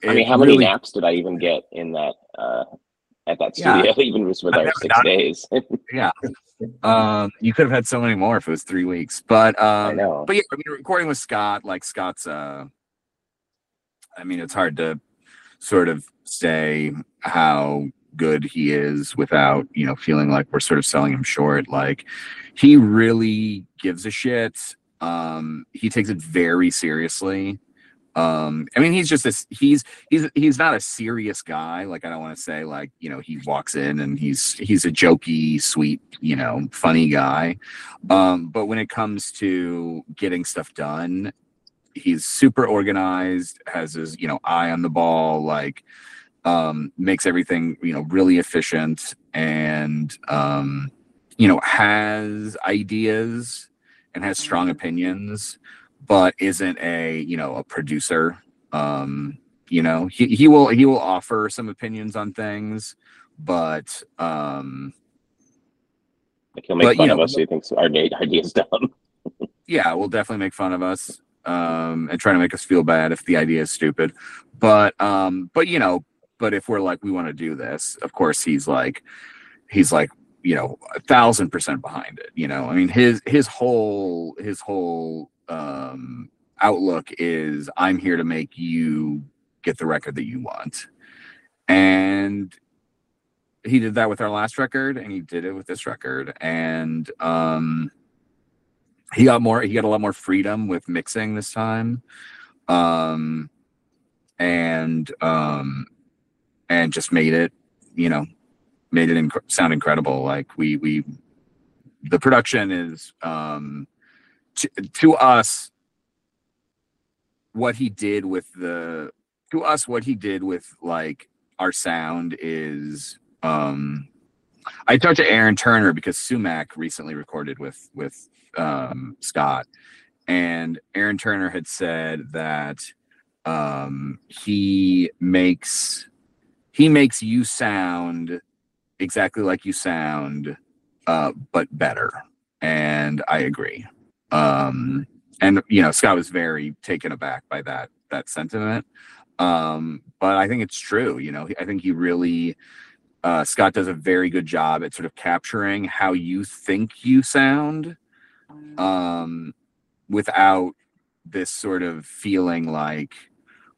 I mean, how really, many naps did I even get in that uh, at that studio? Yeah, even just with our six not, days. yeah, um, you could have had so many more if it was three weeks. But um, I know. But yeah, I mean, recording with Scott, like Scott's. Uh, I mean, it's hard to sort of say how good he is without you know feeling like we're sort of selling him short. Like he really gives a shit. Um he takes it very seriously. Um i mean he's just this he's he's he's not a serious guy. Like i don't want to say like you know he walks in and he's he's a jokey sweet you know funny guy. Um but when it comes to getting stuff done he's super organized has his you know eye on the ball. Like um, makes everything you know really efficient and um, you know has ideas and has strong opinions but isn't a you know a producer. Um, you know he, he will he will offer some opinions on things but um like he'll make but, fun of know, us so he thinks our idea's dumb. Yeah we'll definitely make fun of us um and try to make us feel bad if the idea is stupid. But um but you know but if we're like we want to do this of course he's like he's like you know a thousand percent behind it you know? I mean his his whole his whole um outlook is i'm here to make you get the record that you want. And he did that with our last record and he did it with this record and um he got more he got a lot more freedom with mixing this time um and um and just made it, you know, made it inc- sound incredible. Like we we the production is um to, to us what he did with the to us what he did with like our sound is um I talked to Aaron Turner because Sumac recently recorded with with um Scott and Aaron Turner had said that um he makes he makes you sound exactly like you sound uh but better. And I agree. Um and you know scott was very taken aback by that that sentiment. Um but i think it's true you know i think he really uh scott does a very good job at sort of capturing how you think you sound um without this sort of feeling like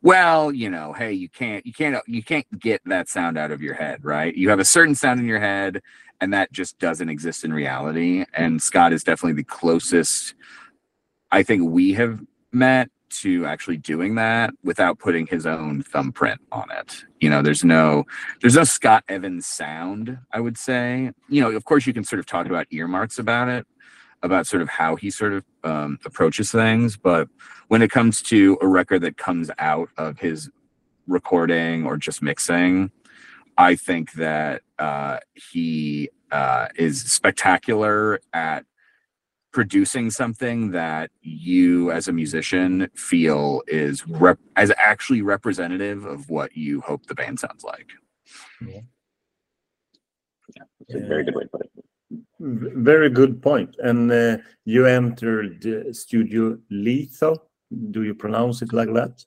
well you know hey you can't you can't you can't get that sound out of your head right you have a certain sound in your head and that just doesn't exist in reality and scott is definitely the closest I think we have met to actually doing that without putting his own thumbprint on it. You know, there's no there's no Scott Evans sound, I would say. You know, of course you can sort of talk about earmarks about it, about sort of how he sort of um, approaches things, but when it comes to a record that comes out of his recording or just mixing, I think that uh, he uh, is spectacular at producing something that you as a musician feel is rep- as actually representative of what you hope the band sounds like. Yeah, that's a very good way to put it. Very good point. And uh, you entered uh, Studio Litho. Do you pronounce it like that?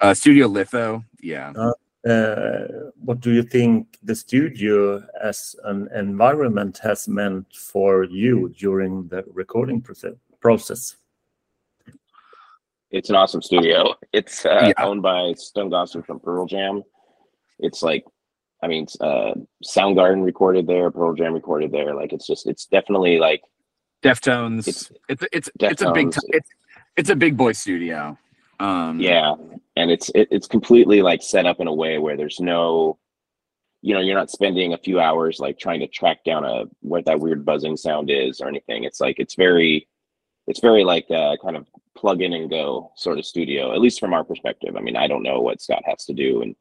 Uh, Studio Litho, yeah. Uh, uh, what do you think the studio as an environment has meant for you during the recording process? It's an awesome studio. It's uh, yeah. owned by Stone Gossard from Pearl Jam. It's like, I mean, uh, Soundgarden recorded there, Pearl Jam recorded there. Like, it's just, it's definitely like Deftones. It's it's it's, Deftones. it's a big it's it's a big boy studio. Um, yeah, and it's it, it's completely like set up in a way where there's no, you know, you're not spending a few hours like trying to track down a what that weird buzzing sound is or anything. It's like it's very, it's very like uh, kind of plug in and go sort of studio, at least from our perspective. I mean, I don't know what Scott has to do, and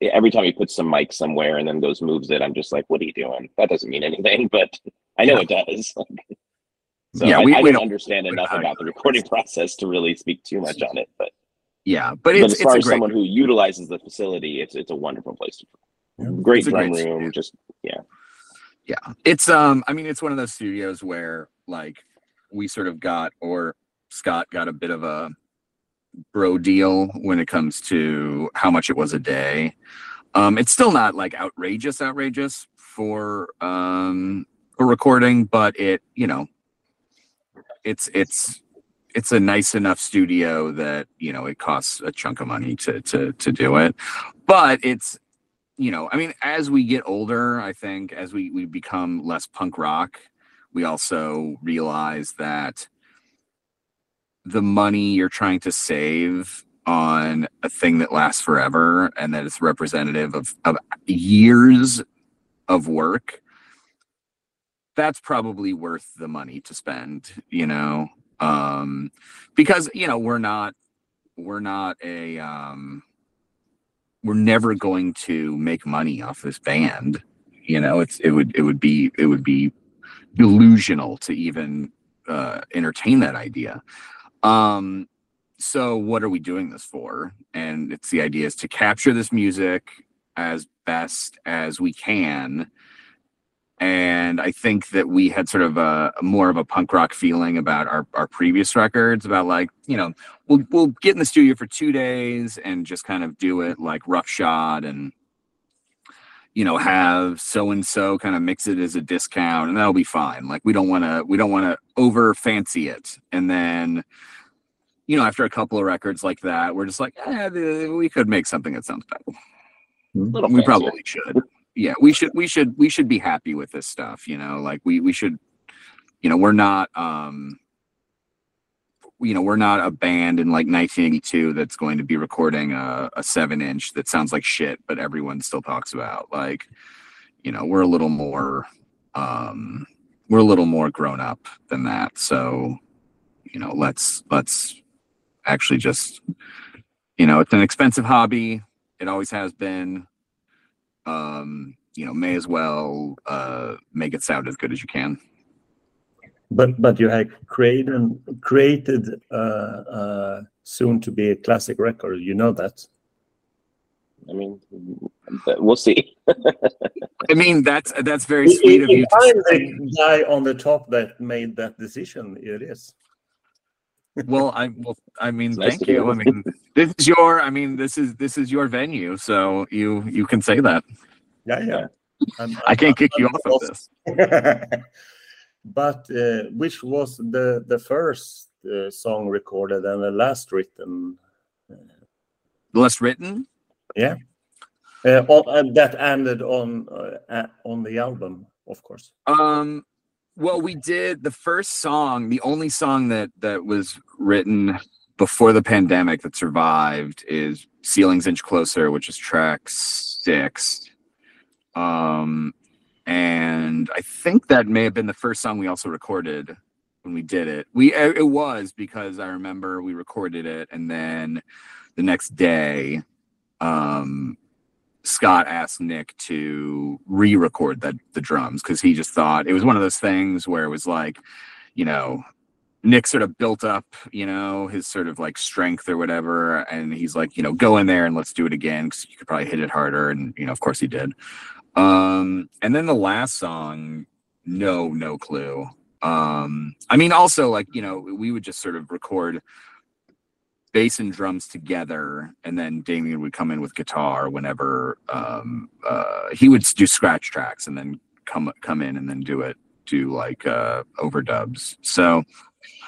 every time he puts some mic somewhere and then goes moves it, I'm just like, what are you doing? That doesn't mean anything, but I know yeah. it does. So yeah, I, we, I we don't understand enough about the recording process to really speak too much on it. But yeah, but, but as far as someone who utilizes the facility, it's it's a wonderful place to. Yeah. Great drum great room, studio. just yeah, yeah. It's um, I mean, it's one of those studios where like we sort of got or Scott got a bit of a bro deal when it comes to how much it was a day. Um, it's still not like outrageous, outrageous for um a recording, but it you know it's it's it's a nice enough studio that you know it costs a chunk of money to to to do it but it's you know i mean as we get older i think as we we become less punk rock we also realize that the money you're trying to save on a thing that lasts forever and that is representative of, of years of work that's probably worth the money to spend, you know, um, because you know we're not we're not a um, we're never going to make money off this band. You know, it's it would it would be it would be delusional to even uh, entertain that idea. Um, so what are we doing this for? And it's the idea is to capture this music as best as we can and I think that we had sort of a, more of a punk rock feeling about our, our previous records about like you know we'll we'll get in the studio for two days and just kind of do it like roughshod and you know have so and so kind of mix it as a discount and that'll be fine. Like we don't want to we don't want to over fancy it. And then you know after a couple of records like that we're just like eh, we could make something that sounds better. We probably should. Yeah we should we should we should be happy with this stuff you know? Like we we should you know we're not um you know we're not a band in like 1982 that's going to be recording a, a seven inch that sounds like shit but everyone still talks about like you know, we're a little more um we're a little more grown up than that. So, you know, let's let's actually just you know, it's an expensive hobby. It always has been. Um, you know, may as well uh make it sound as good as you can. But but you have created created uh, uh, soon to be a classic record. You know that. I mean, we'll see. I mean, that's that's very sweet of you. I'm the guy on the top that made that decision. It is. well, I well, I mean, nice thank you. I mean, this is your. I mean, this is this is your venue, so you you can say that. Yeah, yeah. I'm, I can not kick I'm you off of this. but uh, which was the the first uh, song recorded and the last written? The last written? Yeah. Uh, on, that ended on uh, on the album, of course. Um. Well, we did the first song, the only song that that was written before the pandemic that survived is "Ceilings Inch Closer," which is track six. Um, and I think that may have been the first song we also recorded when we did it. We it was because I remember we recorded it, and then the next day, um, Scott asked Nick to re-record that the drums because he just thought it was one of those things where it was like, you know, Nick sort of built up, you know, his sort of like strength or whatever, and he's like, you know, go in there and let's do it again because you could probably hit it harder, and you know, of course he did. Um, and then the last song, no, no clue. Um, I mean, also like you know, we would just sort of record bass and drums together, and then Demian would come in with guitar whenever um, uh, he would do scratch tracks, and then come come in and then do it do like uh, overdubs. So I'm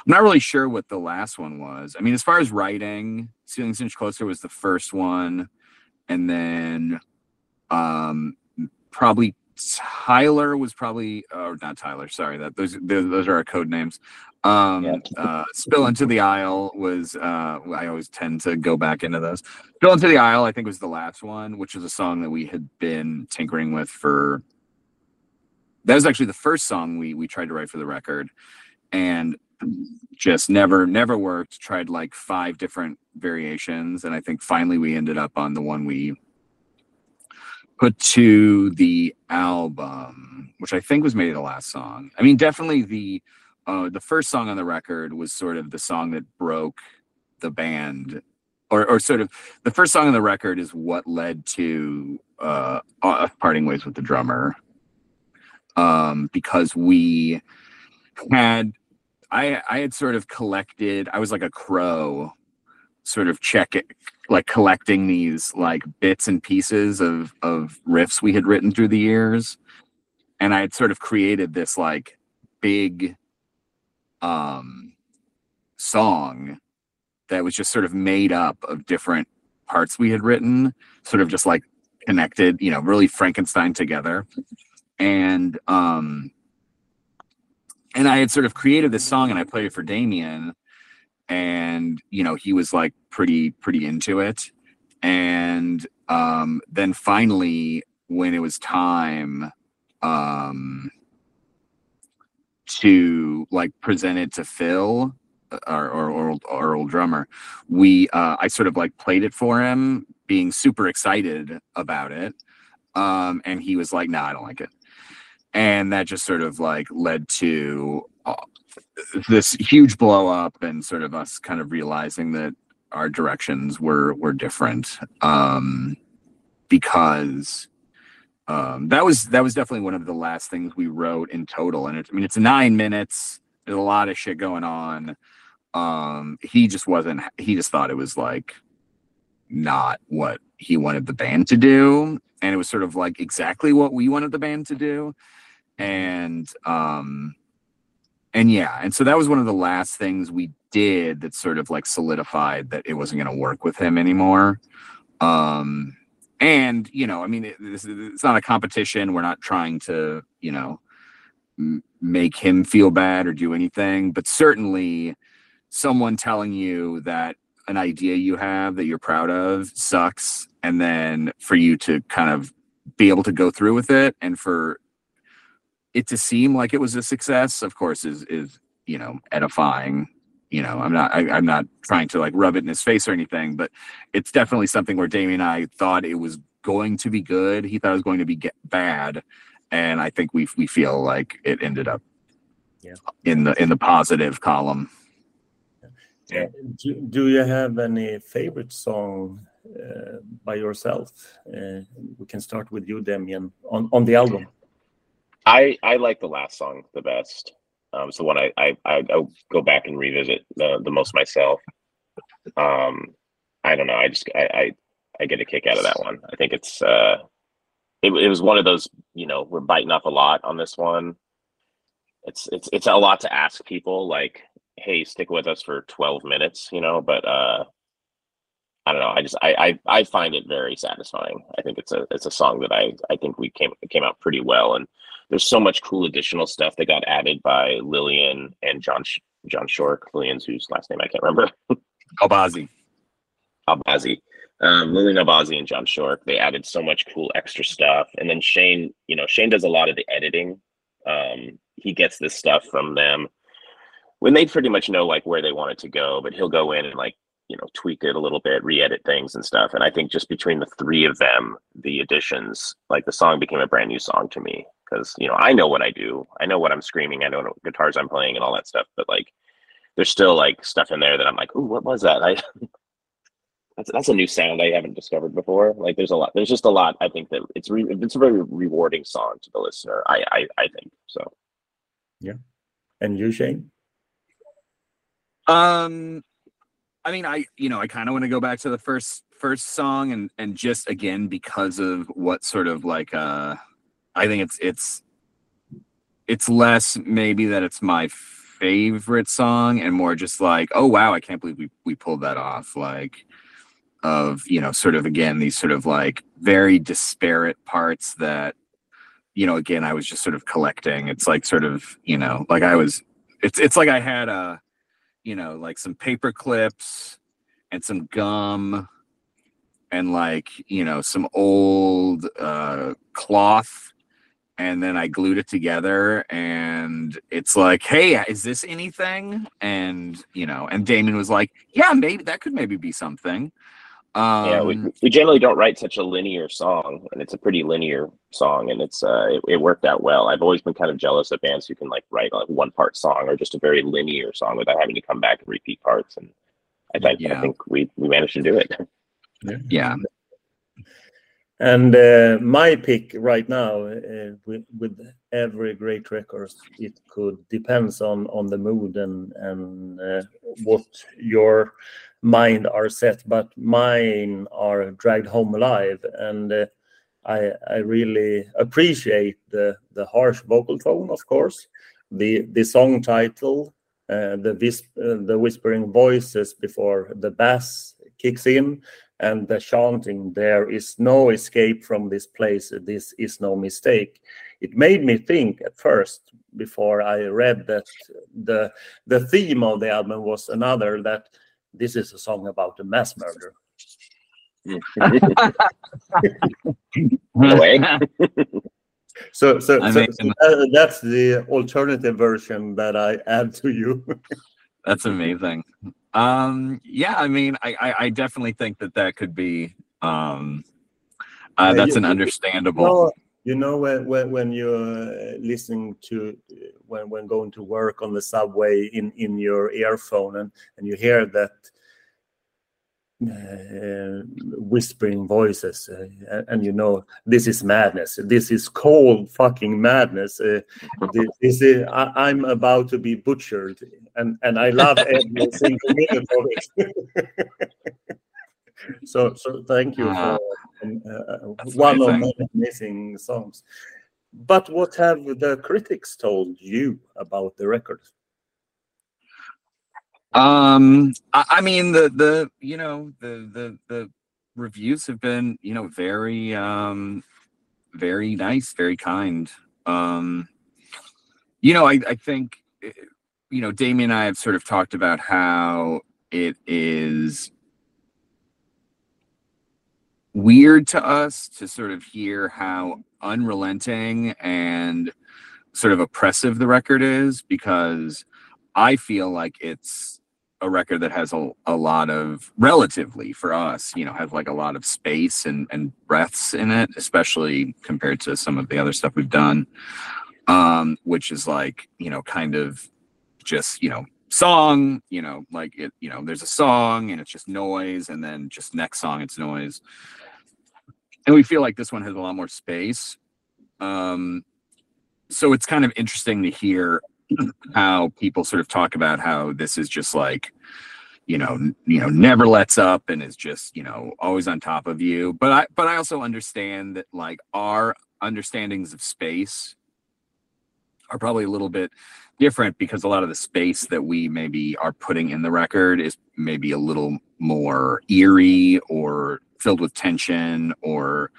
not really sure what the last one was. I mean, as far as writing, Ceilings Inch Closer was the first one, and then um, probably Tyler was probably, or not Tyler. Sorry, that those those are our code names. Um, yeah. uh, Spill into the aisle was. Uh, I always tend to go back into those. Spill into the aisle, I think, was the last one, which is a song that we had been tinkering with for. That was actually the first song we we tried to write for the record, and just never never worked. Tried like five different variations, and I think finally we ended up on the one we put to the album, which I think was maybe the last song. I mean, definitely the uh, the first song on the record was sort of the song that broke the band, or or sort of the first song on the record is what led to uh, uh parting ways with the drummer, um, because we had I I had sort of collected. I was like a crow, sort of check like collecting these like bits and pieces of of riffs we had written through the years. And i had sort of created this like big um song that was just sort of made up of different parts we had written sort of just like connected you know really frankenstein together. And um and i had sort of created this song and i played it for demian and you know he was like pretty pretty into it. And um then finally when it was time um to like present it to phil uh, our, our, our, our old drummer we uh i sort of like played it for him being super excited about it. Um and he was like no nah, i don't like it. And that just sort of like led to this huge blow up and sort of us kind of realizing that our directions were were different um, because um, that was that was definitely one of the last things we wrote in total. And it, i mean it's nine minutes. There's a lot of shit going on. Um, he just wasn't he just thought it was like not what he wanted the band to do. And it was sort of like exactly what we wanted the band to do. And um and yeah, and so that was one of the last things we did that sort of like solidified that it wasn't going to work with him anymore. Um, and you know, I mean, it, it's, it's not a competition. We're not trying to, you know, make him feel bad or do anything, but certainly someone telling you that an idea you have that you're proud of sucks and then for you to kind of be able to go through with it and for it to seem like it was a success of course is is you know edifying you know i'm not I, i'm not trying to like rub it in his face or anything but it's definitely something where demian and i thought it was going to be good he thought it was going to be get bad and i think we we feel like it ended up Yeah. in the in the positive column Uh, do, do you have any favorite song uh, by yourself? Uh, we can start with you, Demian, on, on the album. I I like the last song the best. Um, it's the one I I I I'll go back and revisit the the most myself. Um, I don't know. I just I I, I get a kick out of that one. I think it's uh, it, it was one of those. You know, we're biting off a lot on this one. It's it's it's a lot to ask people. Like, hey, stick with us for twelve minutes. You know, but uh, I don't know. I just I, I I find it very satisfying. I think it's a it's a song that I I think we came came out pretty well, and there's so much cool additional stuff that got added by Lillian and John Sh- John Shork. Lillian's whose last name I can't remember. albazi Albazi. Um, Lillian Albazi and John Shork. They added so much cool extra stuff, and then Shane. You know, Shane does a lot of the editing. Um, he gets this stuff from them when they pretty much know like where they want it to go, but he'll go in and like you know tweak it a little bit re-edit things and stuff. And i think just between the three of them the additions like the song became a brand new song to me. Because you know i know what i do. I know what i'm screaming. I know what guitars i'm playing and all that stuff. But like there's still like stuff in there that i'm like oh what was that? I that's, that's a new sound i haven't discovered before. Like there's a lot there's just a lot i think that it's re- it's a very rewarding song to the listener i i, I think so. Yeah. And you, Shane? Um, I mean, I you know I kind of want to go back to the first first song and and just again because of what sort of like uh I think it's it's it's less maybe that it's my favorite song and more just like oh wow I can't believe we we pulled that off like of you know sort of again these sort of like very disparate parts that you know again I was just sort of collecting. It's like sort of you know like I was it's it's like I had a you know, like some paper clips and some gum and like, you know, some old uh, cloth. And then I glued it together and it's like, hey, is this anything? And, you know, and Damon was like, yeah, maybe that could maybe be something. Um, yeah we, we generally don't write such a linear song and it's a pretty linear song and it's uh it, it worked out well i've always been kind of jealous of bands who can like write like one part song or just a very linear song without having to come back and repeat parts and i think Yeah. i think we we managed to do it yeah. And uh, my pick right now, uh, with, with every great record, it could depends on on the mood and and uh, what your mind are set. But mine are dragged home alive, and uh, I I really appreciate the the harsh vocal tone, of course, the the song title, uh, the vis- uh, the whispering voices before the bass kicks in and the chanting there is no escape from this place. This is no mistake. It made me think at first before i read that the the theme of the album was another that this is a song about a mass murder In a way. so so, so, so that- that's the alternative version that i add to you That's amazing. Um, yeah, I mean, I, I, I definitely think that that could be, um, uh, Yeah, that's you- an you- understandable. You know when when, when you're listening to when when going to work on the subway in in your earphone and and you hear that uh, whispering voices uh, and- you know this is madness. This is cold fucking madness. Uh, this, this is I, i'm about to be butchered and and i love every single minute of it. So so thank you Ah, for one of my amazing songs. But what have the critics told you about the record? Um, I, I mean, the, the, you know, the, the, the reviews have been, you know, very, um, very nice, very kind. Um, you know, I, I think, eh, you know, Demian and I have sort of talked about how it is weird to us to sort of hear how unrelenting and sort of oppressive the record is because I feel like it's a record that has a, a lot of relatively for us, you know, has like a lot of space and, and breaths in it, especially compared to some of the other stuff we've done. Um, which is like, you know, kind of just, you know, song, you know, like it, you know, there's a song and it's just noise, and then just next song it's noise. And we feel like this one has a lot more space. Um, so it's kind of interesting to hear how people sort of talk about how this is just like you know you know never lets up and is just you know always on top of you but i but i also understand that like our understandings of space are probably a little bit different because a lot of the space that we maybe are putting in the record is maybe a little more eerie or filled with tension or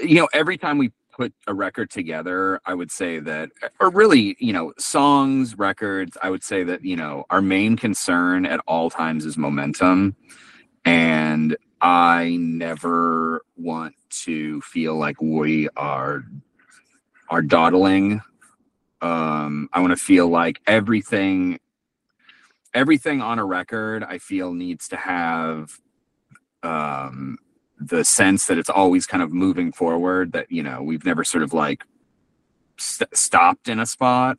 you know every time we put a record together i would say that or really you know songs records i would say that you know our main concern at all times is momentum. And i never want to feel like we are are dawdling. Um i want to feel like everything everything on a record i feel needs to have um the sense that it's always kind of moving forward that you know we've never sort of like st- stopped in a spot.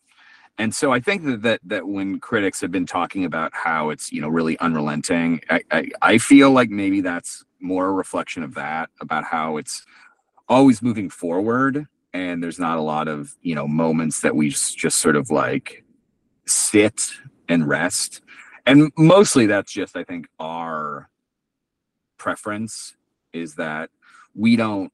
And so i think that, that that when critics have been talking about how it's you know really unrelenting I, I i feel like maybe that's more a reflection of that about how it's always moving forward and there's not a lot of you know moments that we just, just sort of like sit and rest. And mostly that's just i think our preference is that we don't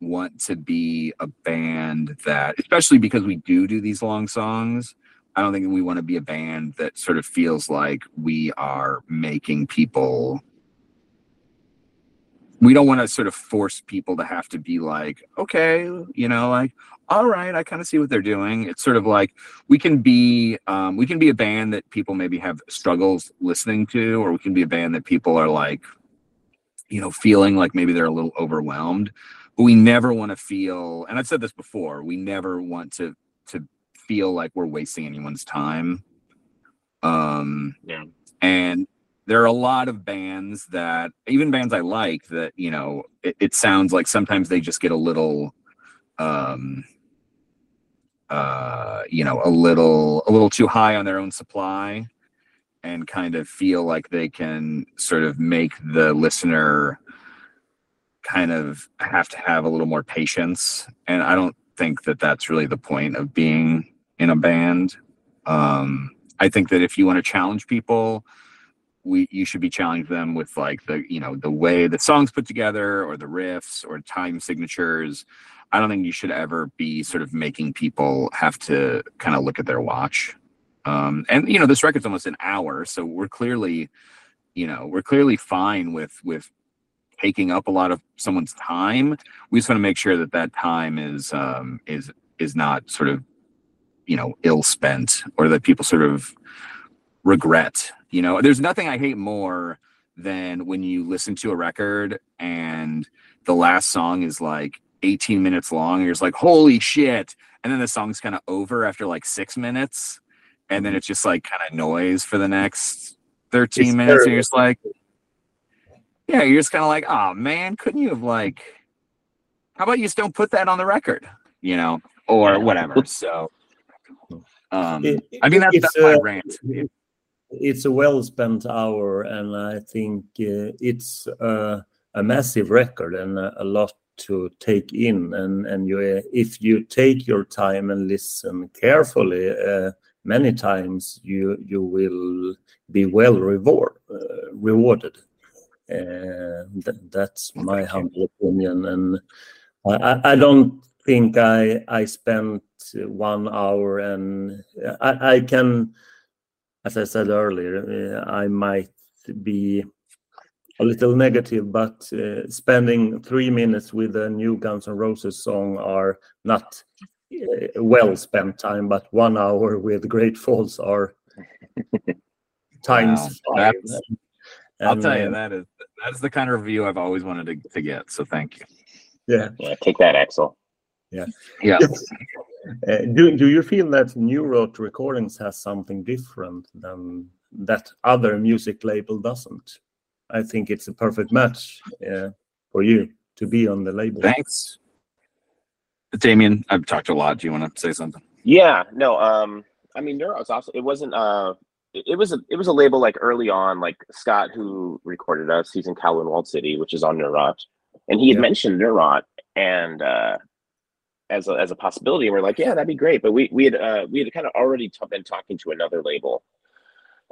want to be a band that especially because we do do these long songs i don't think we want to be a band that sort of feels like we are making people we don't want to sort of force people to have to be like okay you know like all right i kind of see what they're doing. It's sort of like we can be um, we can be a band that people maybe have struggles listening to or we can be a band that people are like you know feeling like maybe they're a little overwhelmed but we never want to feel and i've said this before we never want to to feel like we're wasting anyone's time um Yeah. and there are a lot of bands that even bands i like that you know it, it sounds like sometimes they just get a little um uh you know a little a little too high on their own supply and kind of feel like they can sort of make the listener kind of have to have a little more patience. And i don't think that that's really the point of being in a band. Um i think that if you want to challenge people we you should be challenging them with like the you know the way the songs put together or the riffs or time signatures. I don't think you should ever be sort of making people have to kind of look at their watch um and you know this record's almost an hour so we're clearly you know we're clearly fine with with taking up a lot of someone's time. We just want to make sure that that time is um is is not sort of you know ill spent or that people sort of regret you know? There's nothing i hate more than when you listen to a record and the last song is like 18 minutes long and you're just like holy shit. And then the song's kind of over after like six minutes and then it's just like kind of noise for the next 13 It's minutes and you're just like yeah you're just kind of like oh man couldn't you have like how about you just don't put that on the record? You know or whatever so um It- i mean that's, that's my uh, rant. it's a well spent hour and i think uh, it's uh, a massive record and a, a lot to take in and and you if you take your time and listen carefully uh, many times you you will be well reward, uh, rewarded. Uh, th- that's my humble opinion. And I, I- don't think I I spent one hour and I, I can as I said earlier, uh, I might be a little negative, but uh, spending three minutes with a new Guns N' Roses song are not uh, well spent time, but one hour with Great Falls are times Wow, five. that's- I'll And, tell you uh, that is That's the kind of review I've always wanted to, to get. So thank you. Yeah. Yeah, take that, Axel. Yeah. Uh, do do you feel that Neurot Recordings has something different than that other music label doesn't? I think it's a perfect match uh, for you to be on the label. Thanks. Demian, I've talked a lot. Do you want to say something? Yeah, no, um, I mean, Neurot was also, it wasn't, uh, it, it was a, it was a label like early on, like Scott, who recorded us, he's in Kowloon Walled City, which is on Neurot, and he had Yeah. mentioned Neurot and, uh, as a, as a possibility, and we're like, yeah, that'd be great. But we, we had, uh, we had kind of already t- been talking to another label,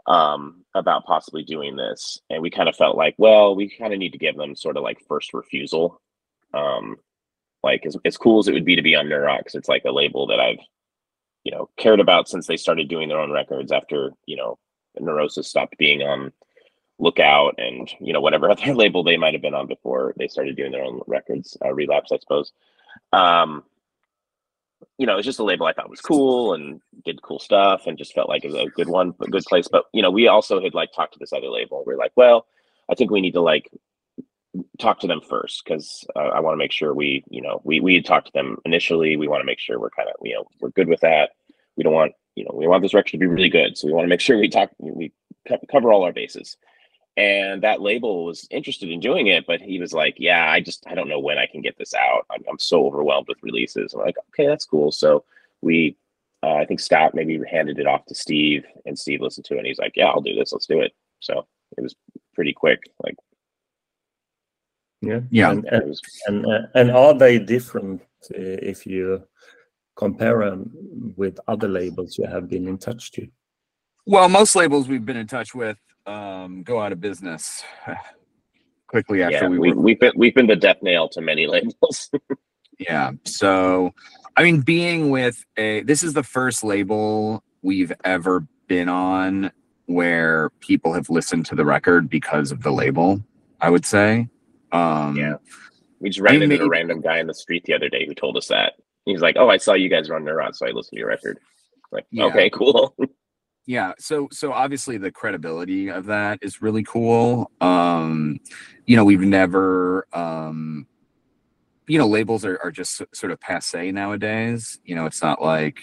um, about possibly doing this. And we kind of felt like, well, we kind of need to give them sort of like first refusal. Um, like as, as cool as it would be to be on Neurot, it's like a label that I've, you know, cared about since they started doing their own records after, you know, Neurosis stopped being on Lookout and, you know, whatever other label they might have been on before they started doing their own records, uh, Relapse, I suppose. Um, you know, it's just a label I thought was cool and did cool stuff and just felt like it was a good one, a good place. But, you know, we also had like talked to this other label. We are like, well, I think we need to like talk to them first because uh, I want to make sure we, you know, we we talked to them initially. We want to make sure we're kind of, you know, we're good with that. We don't want, you know, we want this record to be really good, so we want to make sure we talk, we cover all our bases. And that label was interested in doing it, but he was like, "Yeah, I just I don't know when I can get this out. I'm, I'm so overwhelmed with releases." I'm like, "Okay, that's cool." So we, uh, I think Scott maybe handed it off to Steve, and Steve listened to it, and he's like, "Yeah, I'll do this. Let's do it." So it was pretty quick. Like Yeah. Yeah. And and and, uh, and are they different uh, if you compare them with other labels you have been in touch to? Well, most labels we've been in touch with um, go out of business quickly after yeah, we, we, were. we've been we've been the death nail to many labels. Yeah. So, I mean, being with a, this is the first label we've ever been on where people have listened to the record because of the label, I would say. Um, Yeah. we just ran into a random guy in the street the other day who told us that. He's like, "Oh, I saw you guys run around, so I listened to your record." Like, Yeah. okay, cool. yeah so so obviously the credibility of that is really cool um you know we've never um you know labels are, are just sort of passe nowadays you know it's not like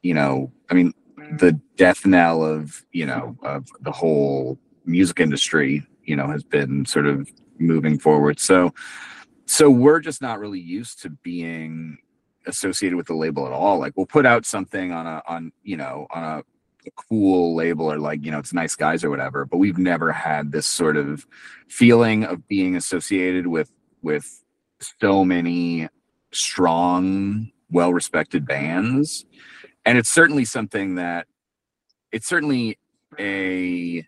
you know i mean the death knell of you know of the whole music industry you know has been sort of moving forward. So so we're just not really used to being associated with the label at all. Like we'll put out something on a on you know on a cool label or like you know it's nice guys or whatever but we've never had this sort of feeling of being associated with with so many strong well respected bands. And it's certainly something that it's certainly a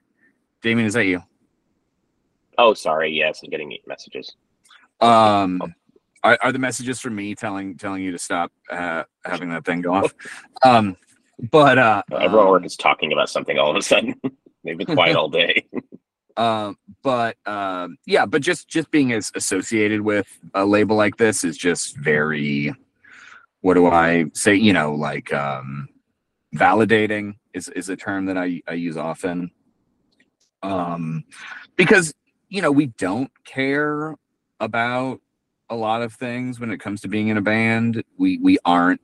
demian is that you Oh, sorry. Yes, I'm getting messages. um are, are the messages from me telling telling you to stop uh, having that thing go off um but uh Everyone um, work is talking about something all of a sudden. They've been quiet all day. um but um yeah but just just being as associated with a label like this is just very what do i say you know like um validating is is a term that i i use often um because you know we don't care about a lot of things when it comes to being in a band. We we aren't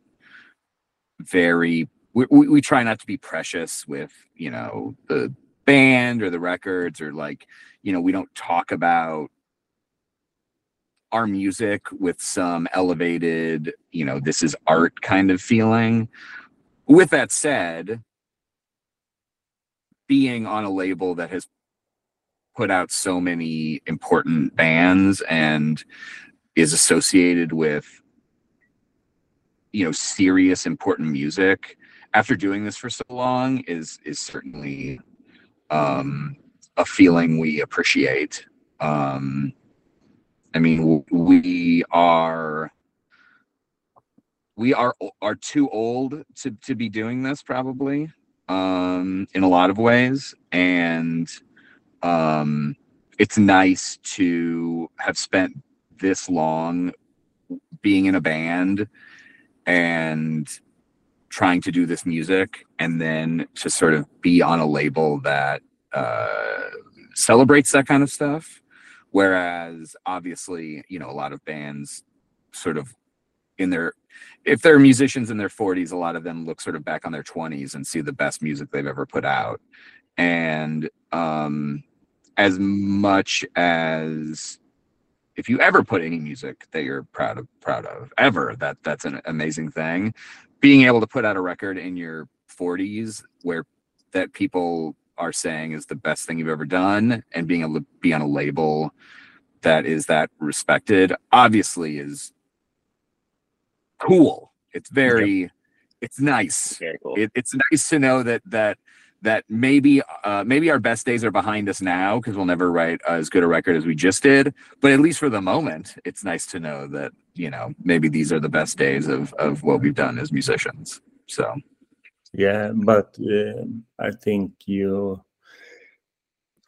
very we, we, we try not to be precious with you know the band or the records or like you know we don't talk about our music with some elevated you know this is art kind of feeling. With that said being on a label that has put out so many important bands and is associated with you know serious important music after doing this for so long is is certainly um a feeling we appreciate. Um i mean we are we are are too old to to be doing this probably um in a lot of ways. And um it's nice to have spent this long being in a band and trying to do this music and then to sort of be on a label that uh, celebrates that kind of stuff Whereas obviously, you know, a lot of bands sort of in their if they're musicians in their 40s, a lot of them look sort of back on their 20s and see the best music they've ever put out. And um as much as if you ever put any music that you're proud of proud of ever that that's an amazing thing. Being able to put out a record in your 40s where that people are saying is the best thing you've ever done and being able to be on a label that is that respected obviously is cool. It's very it's nice. Very cool. it, it's nice to know that that that maybe uh, maybe our best days are behind us now because we'll never write as good a record as we just did but at least for the moment it's nice to know that you know maybe these are the best days of of what we've done as musicians so yeah, but uh, I think you,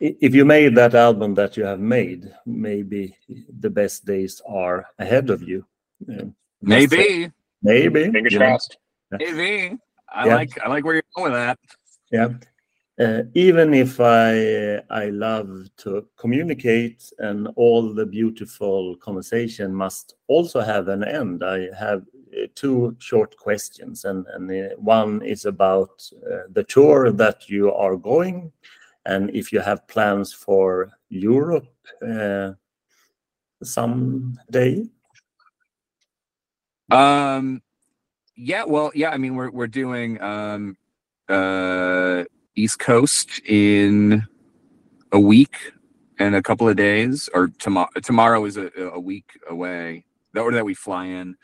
if you made that album that you have made, maybe the best days are ahead of you. Uh, maybe. Maybe. Fingers crossed. Maybe. I yeah. like I like where you're going with that. Yeah. Uh, even if I I love to communicate and all the beautiful conversation must also have an end. I have uh, two short questions, and, and one is about uh, the tour that you are going, and if you have plans for Europe uh, someday. Um, yeah, well, yeah. I mean, we're we're doing um, uh, East Coast in a week and a couple of days, or tomorrow. Tomorrow is a, a week away. Or that we fly in.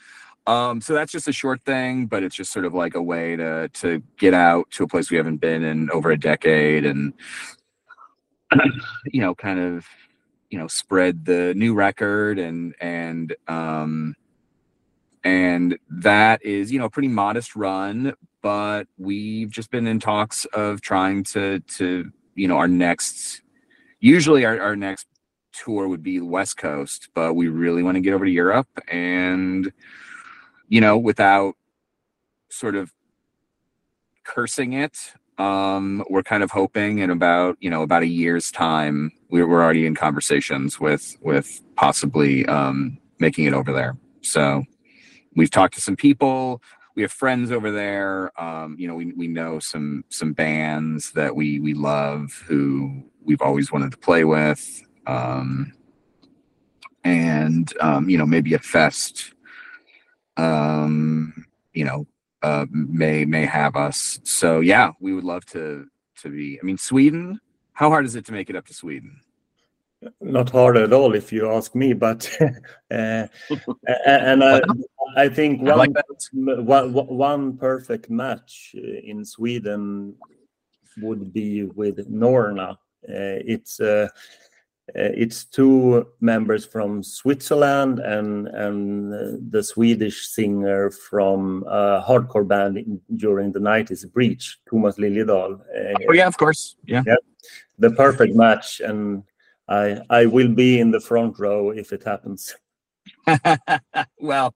Um, so that's just a short thing, but it's just sort of like a way to to get out to a place we haven't been in over a decade and you know, kind of, you know, spread the new record and and um and that is, you know, a pretty modest run, but we've just been in talks of trying to to, you know, our next usually our, our next tour would be West Coast, but we really want to get over to Europe and you know, without sort of cursing it. Um, we're kind of hoping in about, you know, about a year's time, we're, we're already in conversations with, with possibly, um, making it over there. So we've talked to some people, we have friends over there. Um, you know, we, we know some, some bands that we, we love who we've always wanted to play with. Um, and, um, you know, maybe a fest um, you know, uh, may may have us. So yeah, we would love to to be. I mean, Sweden. How hard is it to make it up to Sweden? Not hard at all, if you ask me. But uh, and I, I think one, I like one, one perfect match in Sweden would be with Norna. Uh, it's uh, uh, it's two members from Switzerland and and uh, the Swedish singer from a hardcore band in, during the 90s, Breach, Tomas Liljedahl. Uh, oh yeah, of course. Yeah. yeah. The perfect match and I I will be in the front row if it happens. well,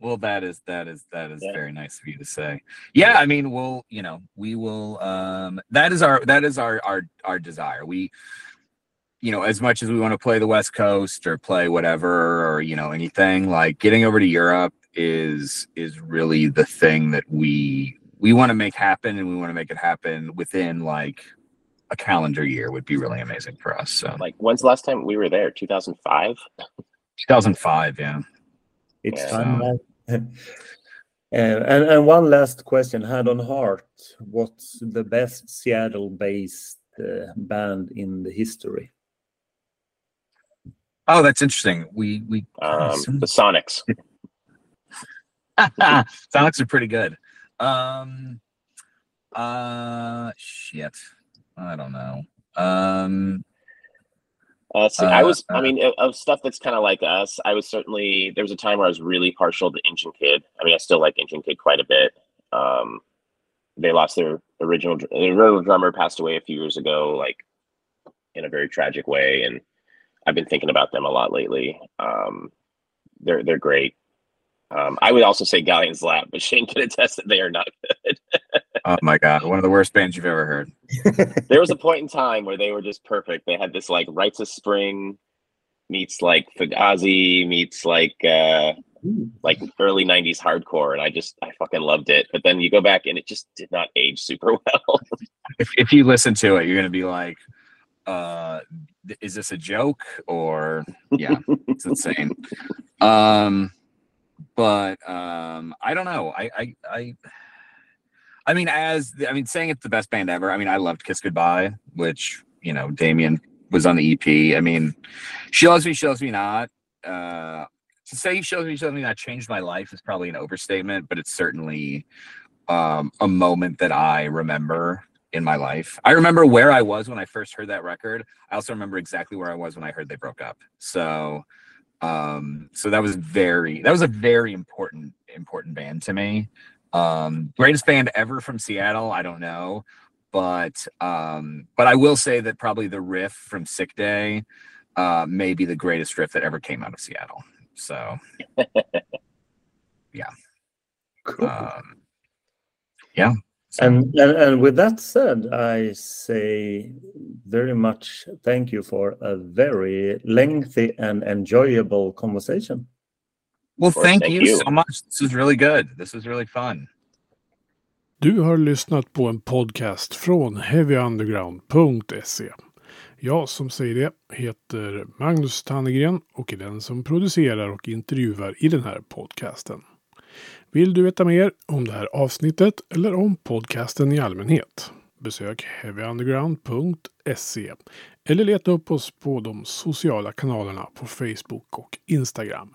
well that is that is that is yeah. very nice of you to say. Yeah, I mean, we'll, you know, we will um that is our that is our our our desire. We you know, as much as we want to play the West Coast or play whatever or you know anything, like getting over to Europe is is really the thing that we we want to make happen, and we want to make it happen within like a calendar year would be really amazing for us. So, like, when's the last time we were there? Two thousand five. Two thousand five, yeah. It's yeah. fun. and, and and one last question, hand on heart, what's the best Seattle-based uh, band in the history? Oh, that's interesting. We we um, the Sonics. Sonics are pretty good. Um, uh, shit. I don't know. Uh, see, uh, I was, I uh, mean, of stuff that's kind of like us, I was certainly, there was a time where I was really partial to Engine Kid. I mean, I still like Engine Kid quite a bit. Um, they lost their original, their original drummer passed away a few years ago, like in a very tragic way. And I've been thinking about them a lot lately. Um, they're they're great. Um, I would also say Galleon's Lap, but Shane can attest that they are not good. Oh my god, one of the worst bands you've ever heard. there was a point in time where they were just perfect. They had this like Rites of Spring meets like Fugazi meets like uh like early 90s hardcore and I just I fucking loved it. But then you go back and it just did not age super well. if, if you listen to it, you're gonna be like, uh is this a joke or yeah, it's insane. Um but um I don't know. I I I I mean, as I mean, saying it's the best band ever. I mean, I loved Kiss Goodbye, which you know, Demian was on the EP. I mean, she loves me, she loves me not. Uh, to say she loves me, she loves me not changed my life is probably an overstatement, but it's certainly um, a moment that I remember in my life. I remember where I was when I first heard that record. I also remember exactly where I was when I heard they broke up. So, um, so that was very that was a very important important band to me. Um, greatest band ever from Seattle, I don't know, but um, but I will say that probably the riff from Sick Day uh, may be the greatest riff that ever came out of Seattle. So, yeah, Cool. um, yeah. So- And, and and with that said, I say very much thank you for a very lengthy and enjoyable conversation. Well, course, thank, thank you, you. so much. This was really good. This was really fun. Du har lyssnat på en podcast från heavyunderground.se. Jag som säger det heter Magnus Tannegren och är den som producerar och intervjuar i den här podcasten. Vill du veta mer om det här avsnittet eller om podcasten i allmänhet? Besök heavyunderground.se eller leta upp oss på de sociala kanalerna på Facebook och Instagram.